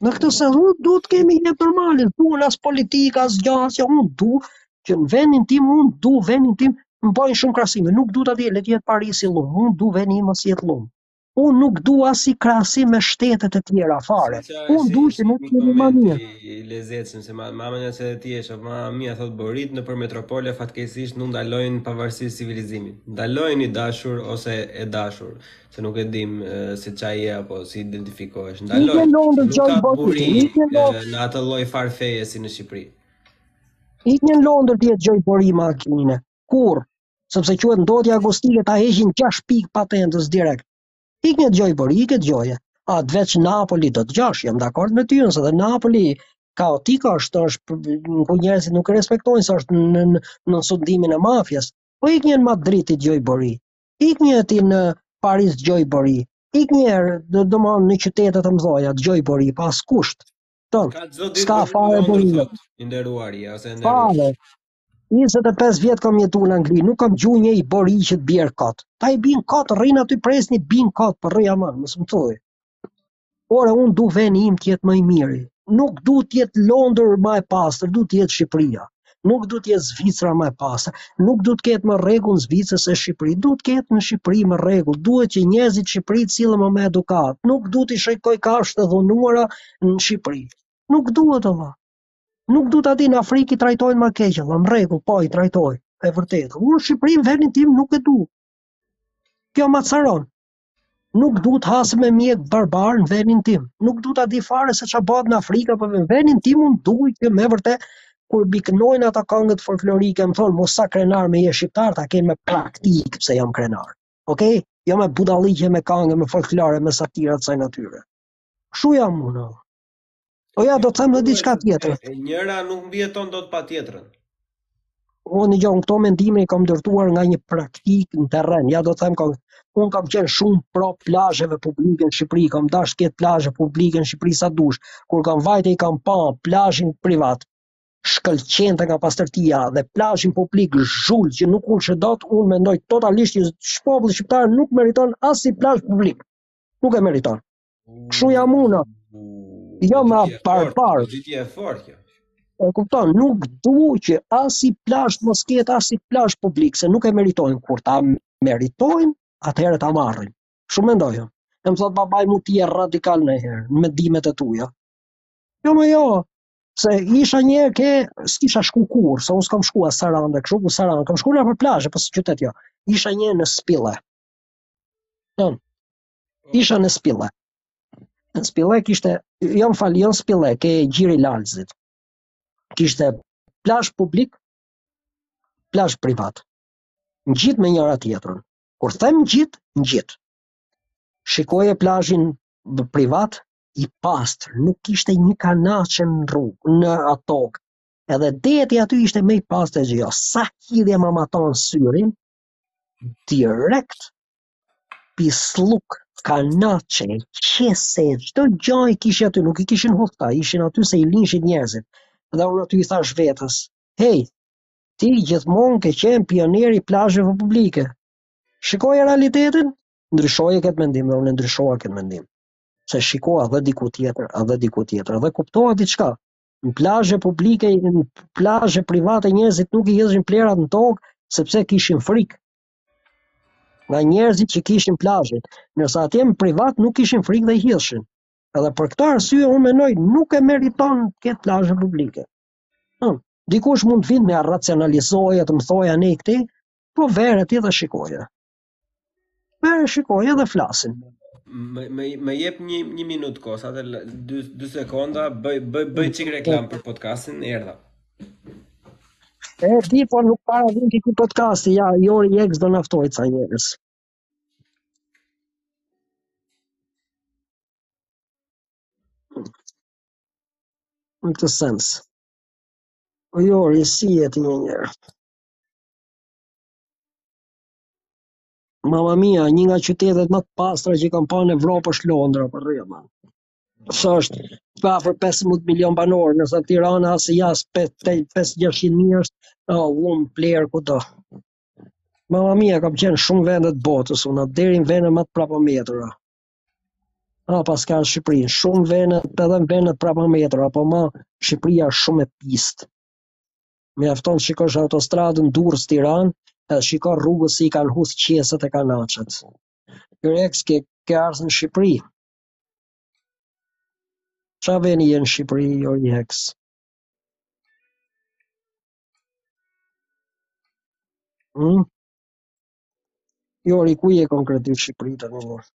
Në këtë sens unë du të kemi një normale, unë as politika, as gjasja, unë du që në vendin tim, unë du vendin tim, më bojnë shumë krahasime, nuk du të atje, le të jetë Parisi lumë, unë du vendi im mos jetë lumë. Unë nuk du asnji krahasim me shtetet e tjera, fare. Unë du që nuk kemi më një. I lezetshëm, se ma më një se dhe ti e shef, ma më një thotë borit nëpër metropole, fatkeqësisht nuk ndalojnë pavarësisht civilizimit. Ndalojnë i dashur ose e dashur. se nuk e dim se ça je apo si identifikohesh. Ndalojnë, nuk ka bori në atë lloj farë feje si në Shqipëri. Ik njëherë në Londër ti e dëgjo bori makine. Kur? Sepse quhet ndotja akustike ta heqin 6 pikë patentës direkt. Ik njëherë dëgjo bori, ik e dëgjoje. A te veç Napoli do dëgjosh, jam dakord me ty, se edhe Napoli kaotika është, është ku njerëzit nuk respektojnë se është në, në, në sundimin e mafias. Po ik njëherë në Madrid dëgjo bori. Ik njëherë ti në Paris dëgjo bori. Ik një herë, domethënë në qytete të mëdha, dëgjo bori, pa asnjë kusht. Ton. S'ka fare bori. I nderuari, ose ne. Fare. 25 vjet kam jetu në Angli, nuk kam nigju një bori që të bjerë kot. Këta i bin kot, rrin aty presin, bin kot, por po rreja më, mos më thuj. Ore, unë du veni im të jetë më i miri. Nuk du të jetë Londra më e pastër, du të jetë Shqipëria. Nuk du të jetë Zvicra më e pastër. Nuk du të ketë më rregull në Zvicër se në Shqipëri. Du të ketë në Shqipëri më rregull. Duhet që njerëzit në Shqipëri të sillen më me edukatë. Nuk du të shikoj kafshë të dhunuara në Shqipëri. Nuk duhet të vë. Nuk du të, aty në Afrikë i trajtojnë më keq, në rregull, po i trajtojnë. E vërtetë. Unë Shqipërinë vendin tim nuk e du. Kjo më acaron. Nuk du të hasem me mjek barbar në venin tim. Nuk du ta di fare se ça bëhet në Afrikë apo në venin tim, unë du që me vërtet kur më këndojnë ata këngët folklorike, më thonë o sa krenar me qenë shqiptar, ta kem me praktikë pse jam krenar. Okej? Jo me budallallëqe me këngë, me folklore, me satira të asaj natyre. Kshu jam unë. Po ja, do të them dhe diçka tjetër. Njëra nuk mbijeton dot pa tjetrën. Unë një gjë këto mendime i kam ndërtuar nga një praktikë në terren, ja do të them, kam, unë kam qenë shumë pro plazheve publike në Shqipëri, kam dasht të ketë plazhe publike në Shqipëri sa t'dush, kur kam vajt e kam pa plazhin privat, shkëlqente nga pastërtia dhe plazhin publik zhull që nuk e shef dot, unë mendoj totalisht që populli shqiptar nuk meriton asnjë plazh publik. Nuk e meriton. Kështu jam unë. Jo me barbar. Pozitje e fortë kjo. E kupton, nuk du që asnjë plazh t'mos ketë asnjë plazh publik, se nuk e meritojnë kur ta meritojnë, atëherë ta marrin. Shumë mendoj. Jo. E më thotë babai mu ti je radikal nëj herë, në mendimet e tuja. Jo më jo, se isha një herë ke, s'kisha shku kurrë, se unë s'kam shku as Sarandë kështu, po Sarandë, kam shku nëpër plazhe, po qytet jo. Isha një në Spille. Tëmë. isha në Spille. Në Spille ishte, jo më fal, jo në Spille, ke Gjiri i Lalzit. Kishte plazh publik, plazh privat. Ngjitë me njëra-tjetrën. Kur them ngjitë, ngjitë. Shikoje plazhin privat, i pastër, nuk kishte një kanaçe në rrugë, në tokë. Edhe deti aty ishte më i pastër gjë, jo, sa hidhja më matanë syrin, direkt Pisllëk, kanaçe, qese, çdo gjë i kishin aty, nuk i kishin hudh ata, ishin aty se i linshin njerëzit. Dhe unë aty i thashë vetes, hej, ti gjithmonë ke qenë pionieri i plazheve publike. Shikoje realitetin, ndryshoje këtë mendim dhe unë ndryshova këtë mendim. Se shikova dhe diku tjetër, dhe diku tjetër, dhe kuptova diçka. Në plazhe publike, në plazhe private njerëzit nuk i hidhshin plehrat në tokë sepse kishin frikë. nga njerëzit që kishin plazhin, ndërsa atje në privat nuk kishin frikë dhe i hidhshin. Edhe për këtë arsye unë mendoj nuk e meriton të ketë plazhe publike. Hum, dikush mund të vinte të racionalizojë, të më thojë andej këtej, po vere ti dhe shikoje. Vere shikoje dhe flasim. Më më më jep një një minutë kohë sa, atë 2 2 sekonda, bëj bëj bëj çik reklamë për podcastin, erdha. E di, po nuk para vjen te ky podcast, ja, Jori Jex do na ftojë ca njerëz. Në këtë sens. O Jori, si je ti njëherë? Mama mia, një nga qytetet më të pastra që kam pa në Evropë është Londra, për Zotin ma. Se është afër 15 milion banorë, nëse Tirana s'i ka as 5-600 mijë është, o burrë, plehra kudo. Mama mia kam qenë në shumë vende të botës, unë deri në vende më të prapambetura. Ah, pas ka në Shqipëri në, shumë vende, edhe në vende të prapambetura, po ama Shqipëria është shumë e pistë. Mjafton të shikosh autostradën Durrës-Tiranë, edhe shiko rrugës si i kanë hudh qesët e kanaçet. Jori Jex ke ardhur në Shqipëri, Ça veni je në Shqipëri Jori Jex? Hmm? Jori, ku je konkretisht në Shqipëri ti njëherë?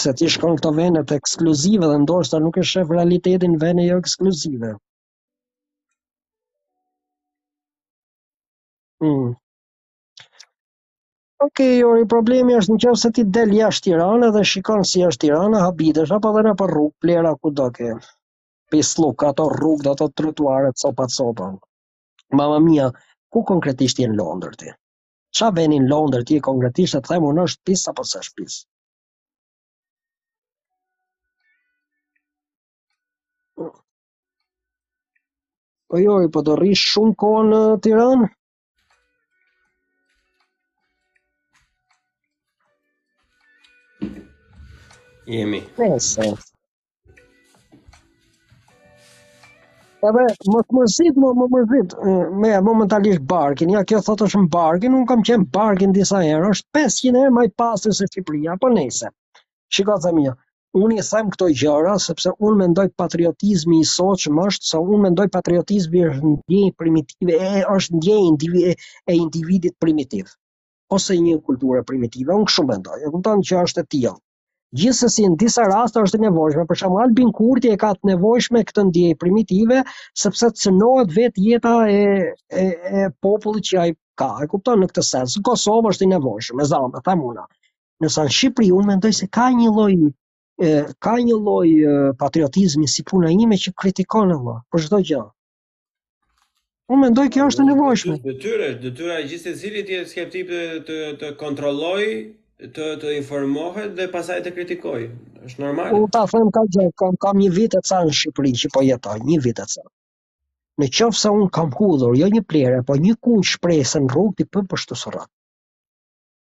Se ti shkon te këto venet ekskluzive dhe ndoshta nuk e shef realitetin vene jo ekskluzive. Hmm. Ok, Jori, problemi është në qoftë se ti del jashtë Tirana dhe shikon si është Tirana, habitesh, po edhe nëpër rrugë, plehra kudo ke. Pisllëk, ato rrugë dhe ato trotuare copa copa. Mama mia, ku konkretisht je në Londër ti? Ça veni në Londër ti konkretisht e të them unë është pis apo s'është pis? Po Jori, po do rrish shumë kohë në Tiranë? Jemi. Nejse. Po mos u mërzit, mos u mërzit, momen momentalisht Barking, ja kjo thotë është në Barking, unë kam qenë Barking disa herë, është 500 herë më i pastër se Shqipëria, po nejse. Shiko them jo. Unë i them këto gjëra sepse unë mendoj patriotizmi i sotshëm është se unë mendoj patriotizmi është ndjenjë primitive, e, është ndjenjë e indivi, e individit primitiv ose një kulture primitive. Unë kështu mendoj. E kupton që është e tillë. Gjithsesi në disa raste është e nevojshme. Për shembull Albin Kurti e ka të nevojshme këtë ndjenjë primitive sepse cënohet vetë jeta e e, e popullit që ai ka. E kupton në këtë sens. Në Kosovë është i nevojshëm, e zanë, them unë. ndërsa në Shqipëri unë mendoj se ka një lloj e, ka një lloj patriotizmi si puna ime që kritikon vëlla për çdo gjë. Unë mendoj kjo është e nevojshme. Detyra është detyra e gjithsecilit të jetë skeptik të të, të kontrollojë, të të informohet dhe pasaj të kritikojë. Është normale. Unë ta them këtë gjë, kam kam një vit e ca në Shqipëri që po jetoj, një vit e ca. Në qoftë se unë kam hudhur jo një plehrë, po një kuq shkrepëse në rrugë ti më pështy surratit.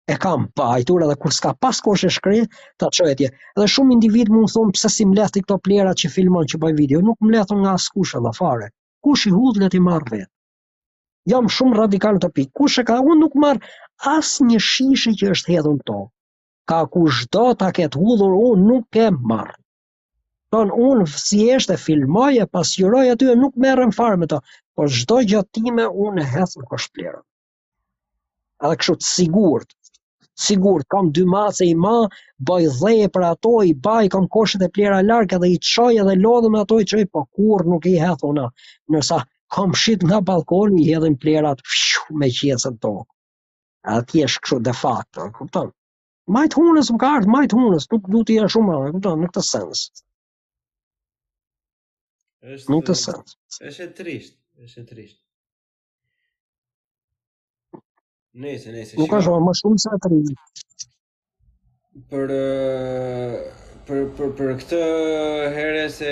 e kam mbajtur edhe kur s'ka pas koshe deri, ta çoj atje. Edhe shumë individë më thonë pse s'i mbledh ti këto plehra që filmon që bën video, nuk mbledh unë nga askush plehra fare. Kush i hudh le t'i marrë vet. Jam shumë radikal në këtë pikë. Kush e ka unë nuk marr as një shishe që është hedhur në tokë, kushdo ta ketë hudhur unë nuk e marr. Thonë, unë siç është e filmoj e pasqyroj aty e nuk merrem fare me to. Por çdo gjë time unë e hedh në kosh plehrën. Edhe këtë ta siguroj. Ta siguroj kam dy mace i ma, bëj dheun për ato, i baj kam koshet e plehrave larg edhe i çoj edhe lodhem me ato i çoj, po kurrë nuk i hedh unë. Ndërsa komshitë nga balkoni i hedhin plehrat fshu, me qese në tokë. A ti është kështu de facto, e kupton? Majë të hunës më ka ardhur, majë të hunës, nuk du të jesh shumë, e kupton, në këtë sens. Është në këtë sens. Është e trishtë, është e trishtë. Nejse, nejse. Nuk kam shumë, më shumë se atë. Për për për për këtë herë se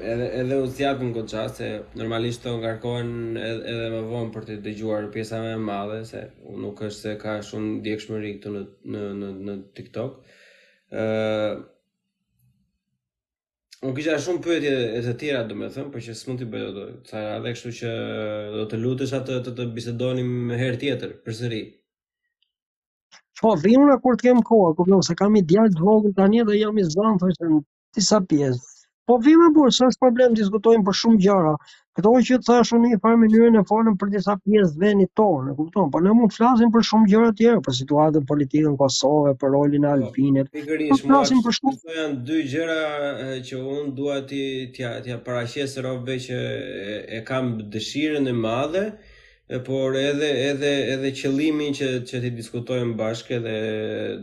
edhe edhe u zgjatëm goxha se normalisht do ngarkohen edhe, edhe më vonë për t'i dëgjuar pjesa më e madhe se nuk është se ka shumë ndjekshmëri këtu në në në në TikTok. ë uh, Unë kisha shumë pyetje të tjera, domethënë, por që s'mund t'i bëj dot të tëra edhe kështu që do të lutesha të, të të bisedonim një herë tjetër, përsëri. Po, vij unë kur të kem kohë, kupton, se kam një djalë të vogël tani dhe jam i zanë, thjesht në disa pjesë. Po, vij, more burrë, s'është problem, diskutojmë për shumë gjëra, Këto që të thashë në një farë mënyre ne folëm për disa pjesë të vendit tonë, e kupton, por ne mund të flasim për shumë gjëra të tjera, për situatën politike në Kosovë, për rolin e po, Albinit. Pikërisht, mua për shembull këto janë dy gjëra që unë dua t'i t'i t'i paraqes Robi që e, e kam dëshirën e madhe E por edhe edhe edhe qëllimi që që t'i diskutojmë bashkë edhe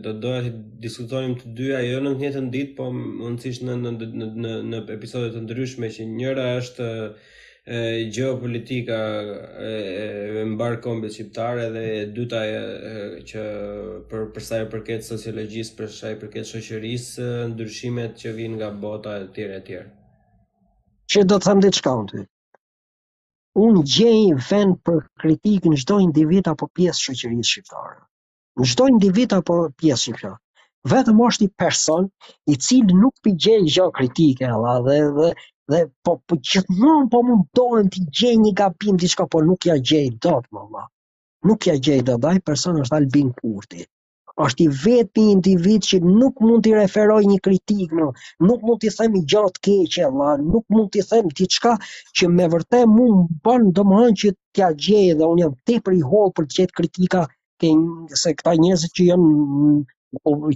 do doja të diskutonim të dyja jo në të njëjtën ditë, po mundësisht në në në në, në episode të ndryshme që njëra është e, gjeopolitika e, e mbarë kombit shqiptar edhe e dyta e, që për për sa i përket sociologjisë, për sa i përket shoqërisë, ndryshimet që vijnë nga bota e tjera e tjera. Do të them diçka unë ty. Unë gjej vend për kritikë në çdo individ apo pjesë shoqërisë shqiptare. Në çdo individ apo pjesë shqiptare. Vetëm është një person i cili nuk po i gjej gjë kritike edhe dhe dhe dhe po po gjithmonë po mundohem t'i gjej një gabim diçka po nuk ja gjej dot ma vlla. Nuk ja gjej dot, ai person është Albin Kurti. është i vetmi individ që nuk mund t'i referoj një kritikë, në, nuk mund t'i them gjë të keqe, vlla, nuk mund t'i them diçka që me vërtet mu më bën domethënë që t'ja gjej dhe unë jam tepër i hollë për të gjetë kritika ke se këta njerëz që janë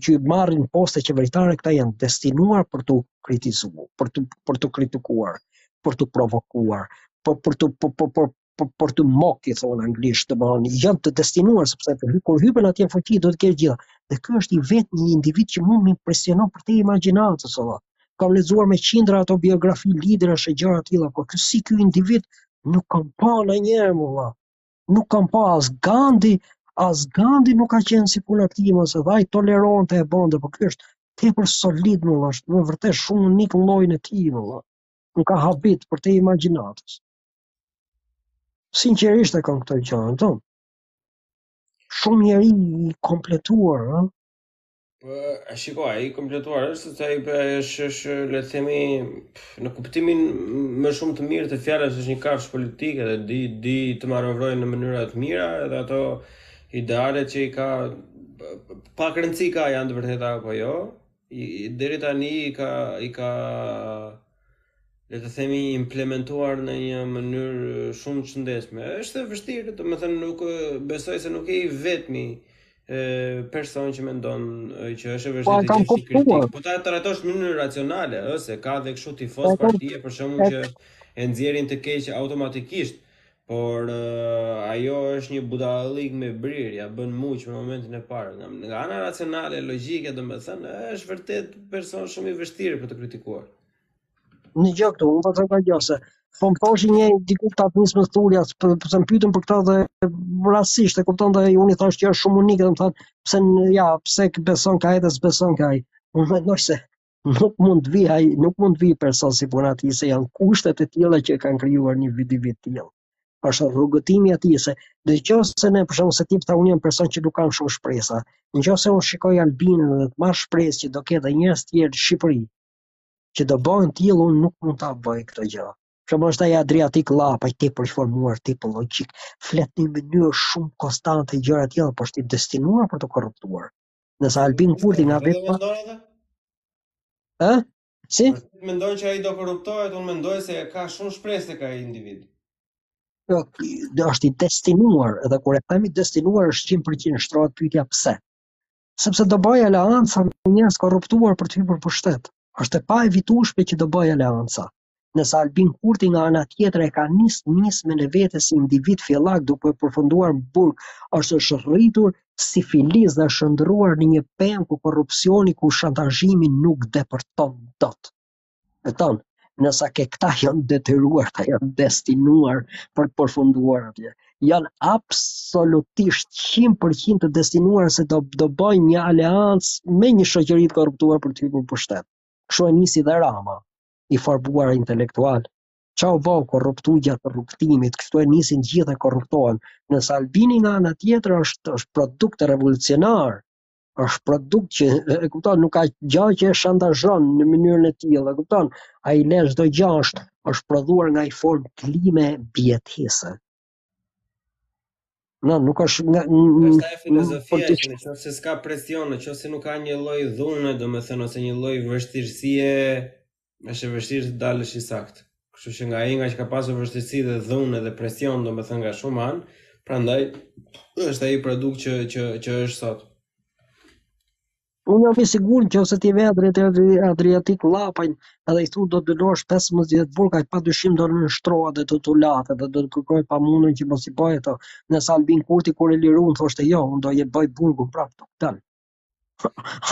që marrin poste qeveritare këta janë destinuar për t'u kritizuar, për të për t'u kritikuar, për t'u provokuar, për për të për për për, për, për t'u mock i thonë anglisht, domethënë janë të destinuar sepse të, kur hypen atje në fuqi do të kesh gjitha. Dhe ky është i vetmi individ që mu më impresionon përtej imagjinatës apo. Kam lexuar me qindra ato biografi liderash e gjëra të tilla, por ky si ky individ nuk kam pa një njeri më vlla. Nuk kam pa as Gandhi, as Gandhi nuk ka qenë si puna këtij, mos e dhaj toleronte e bonde, por ky është tepër solid më është, më vërtet shumë unik llojin e tij më Më ka habit përtej imagjinatës. Sinqerisht e kam këtë gjë, do. Shumë njeri i kompletuar, ha? Po, a shiko, ai i kompletuar është sepse ai pra është është le të themi në kuptimin më shumë të mirë të fjalës është një kafshë politike dhe di di të manovrojë në mënyra të mira edhe ato idealet që i ka pak rëndësi ka janë të vërteta apo jo, i, deri tani i ka i ka le të themi implementuar në një mënyrë shumë të shëndetshme. Është e vështirë, domethënë nuk besoj se nuk je i vetmi e person që mendon që është e vështirë po, t'i gjesh një kritikë. Po ta trajtosh në mënyrë racionale, ëh, se ka dhe kështu tifozë po, partie për shembull që e nxjerrin të keq automatikisht. Por ajo është një budallëk me brirë, ja bën mu që në momentin e parë. Nga, nga ana racionale, logjike, domethënë, është vërtet person shumë i vështirë për t'u kritikuar. Në gjë këtu, unë po ta them këtë gjë se, po më thoshi një diku këta të njësë më thurja, për po, po më pyetën për këtë dhe rastësisht, e kupton dhe unë i thashë që është shumë unik, domethënë, pse, ja, pse beson ke ai dhe s'beson ke ai. Unë mendoj se, nuk mund të vijë ai, nuk mund të vijë person si puna e tij se janë kushtet e tilla që kanë krijuar një individ të tillë. Është rrugëtimi i tij se në qoftë se ne për shembull siç ta tha unë jam person që nuk kam shumë shpresa. Në qoftë se unë shikoj Albinin dhe të marr shpresë që do ketë edhe njerëz të tjerë në Shqipëri që do bëhen të tillë, unë nuk mund ta bëj këtë gjë. Siç është ai Adriatik Lapaj, tepër i formuar, tepër logjik, flet në mënyrë shumë konstante gjëra të tilla, por është i destinuar për t'u korruptuar. Nëse Albin Kurti nga vetë pa... Ë? Si? Mendoj që ai do korruptohet, unë mendoj se ka shumë shpresë tek ai individ. Jo, do është i destinuar, edhe kur e themi destinuar është 100% shtrohet pyetja pse. Sepse do bëjë aleanca me njerëz të korruptuar për të hyrë në pushtet. Është e paevitueshme që do bëjë aleanca. Nëse Albin Kurti nga ana tjetër e ka nis nismen e vetes si individ fillak duke përfunduar në burg, është është rritur si filiz dhe është shndërruar në një pemë ku korrupsioni ku shantazhimi nuk depërton dot. Beton, ndërsa që këta janë detyruar të janë destinuar për të përfunduar atje. janë absolutisht 100% të destinuar se do do bëjnë një aleancë me një shoqëri të korruptuar për të hypur në pushtet. Kështu e nisi dhe Rama, i formuar intelektual. Ça u bë, u korruptu gjatë rrugëtimit, kështu e nisin të gjithë e korruptohen. Nëse Albini nga ana tjetër është është produkt revolucionar. është produkt që e kupton, nuk ka gjë që e shantazhon në mënyrën e tillë, e kupton? Ai në çdo gjë është është prodhuar nga një formë klime mbijetese. No, nuk është nga është ajo filozofia që në qoftë se s'ka presion, në qoftë se nuk ka një lloj dhune, domethënë ose një lloj vështirësie është e vështirë të dalësh i saktë. Kështu që nga ai nga që ka pasur vështirësi dhe dhunë dhe presion, domethënë nga shumë anë, prandaj është ai produkt që që që është sot. Unë jam i sigurt që po se t'i vetë drejt Adriatik Lapajn edhe i thu do të dënohesh 15 burg, ai pa dyshim do nënshtrohet dhe do tulatet dhe do të kërkojë të pamundurën që mos i bëjë ato, ndërsa Albin Kurti kur e lirun thoshte jo, unë do e bëj burgun prapë të pëtën.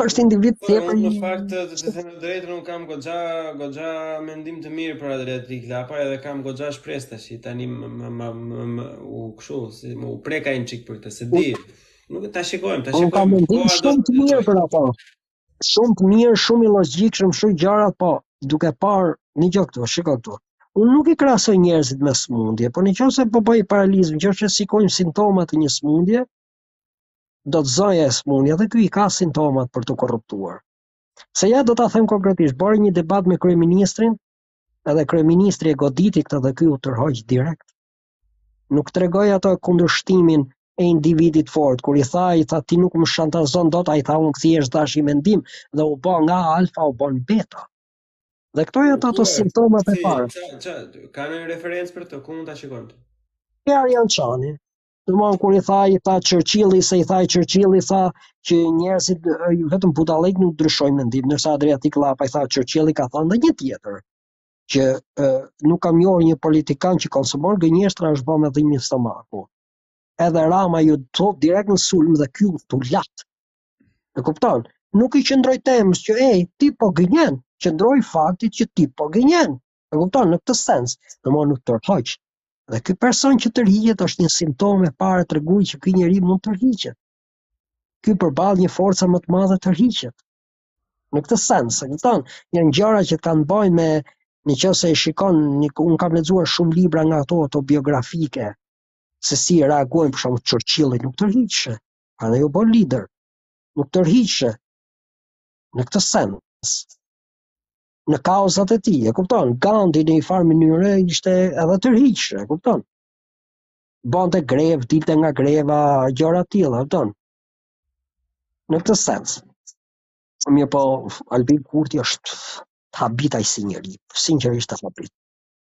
është individ po, tjetër në fakt të të them drejtën unë kam goxha goxha mendim të mirë për Adriatik Lapajn edhe kam goxha shpresë tash tani më më më më u kshu si më u preka një çik për këtë s'e di nuk ta shikojmë ta shikojmë kam mendim shumë të mirë për atë shumë të mirë shumë i logjikshëm shumë gjëra po duke parë një gjë këtu shiko këtu Unë nuk i krahasoj njerëzit me smundje, por në qoftë se po bëj paralelizëm, qoftë se shikojmë simptomat e një smundje, do të zërë ajo smundja dhe ky i ka simptomat për t'u korruptuar. Se ja do ta them konkretisht, bëri një debat me kryeministrin, edhe kryeministri e goditi këtë dhe ky u tërhoq direkt. Nuk tregoi atë kundërshtimin e individit fort, kur i tha, i tha ti nuk më shantazhon dot, ai tha unë thjesht dhashë një mendim dhe u bë nga alfa u bë në beta. Dhe këto janë ato simptomat e para. Ka një referencë për të, ku mund ta shikojmë? Arjan Çani, Domthon kur i tha i tha Churchilli se i tha i Churchilli tha që njerëzit vetëm budallenjtë nuk ndryshojnë mendim, ndërsa Adriatik Lapaj i tha Churchilli ka thënë dhe një tjetër që e, nuk kam njohur një politikan që konsumon gënjeshtra është bënë me dhimbje stomaku. Edhe Rama iu hodh direkt në sulm dhe ky e la. E kupton? Nuk i qëndroi temës që ej, ti po gënjen, qëndroj faktit që ti po gënjen. E kupton në këtë sens, domethënë nuk u tërhoq. Dhe ky person që tërhiqet është një simptom e parë tregon që ky njeri mund të tërhiqet. Ky përball një force më të madhe tërhiqet. Në këtë sens, e kupton, janë gjëra që kanë bënë me nëqoftëse shikon, një, unë kam lexuar shumë libra nga ato autobiografike, se si reagojnë për shembull Churchilli, nuk tërhiqej, andaj u bë lider, nuk tërhiqej, në këtë sens, në kauzat e tij, e kupton? Gandhi në një farë mënyre ishte edhe tërhiqej, e kupton? Bënte grevë, dilte nga greva, gjëra të tilla, e kupton? Në këtë sens. Mirëpo, Albin Kurti është të habitë ai si njeri, sinqerisht të habit.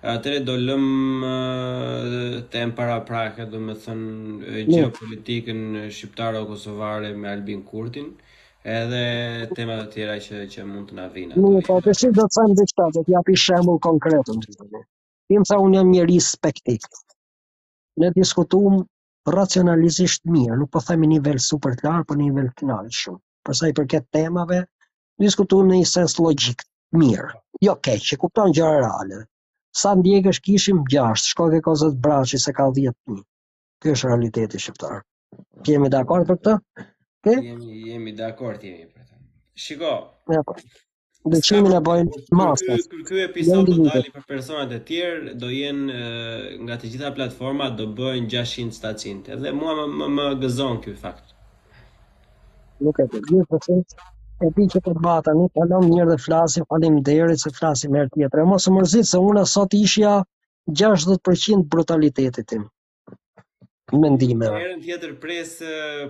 E atëherë do lëmë temë paraprake, domethënë geopolitikën shqiptare o kosovare me Albin Kurtin, edhe tema të tjera që, që mund të na vinë. Po, të të them dhe këtë, do t'jap një shembull konkret. Ti më the, unë jam njeri skeptik. Ne diskutuam racionalisht mirë, nuk po themi nivel super të lartë, po nivel të lartë shumë. Përsa i përket temave, diskutuam në një sens logjik, mirë, jo keq, e kupton gjëra reale. Sa ndjekësh kishim 6, shko ke Kozak Braçi se ka 10 mijë. Ky është realiteti shqiptar. Jemi dakord për këtë? Ke? Jemi jemi dakord jemi për këtë. Shiko. Ja, po. Ndjekësit na vijnë mas. Kur ky episod do dali për personat e tjerë, do jenë nga të gjitha platformat do bëhen 600 700. Edhe mua më, më, më gëzon ky fakt. Nuk e di. Gjithsesi, e di që të mbajta, kalo mirë dhe flasim, faleminderit se flasim herë tjetër. E mos u mërzit se unë sot ishja 60% e brutalitetit tim, mendimeve. Herën tjetër pres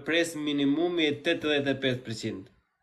pres minimumi 85%.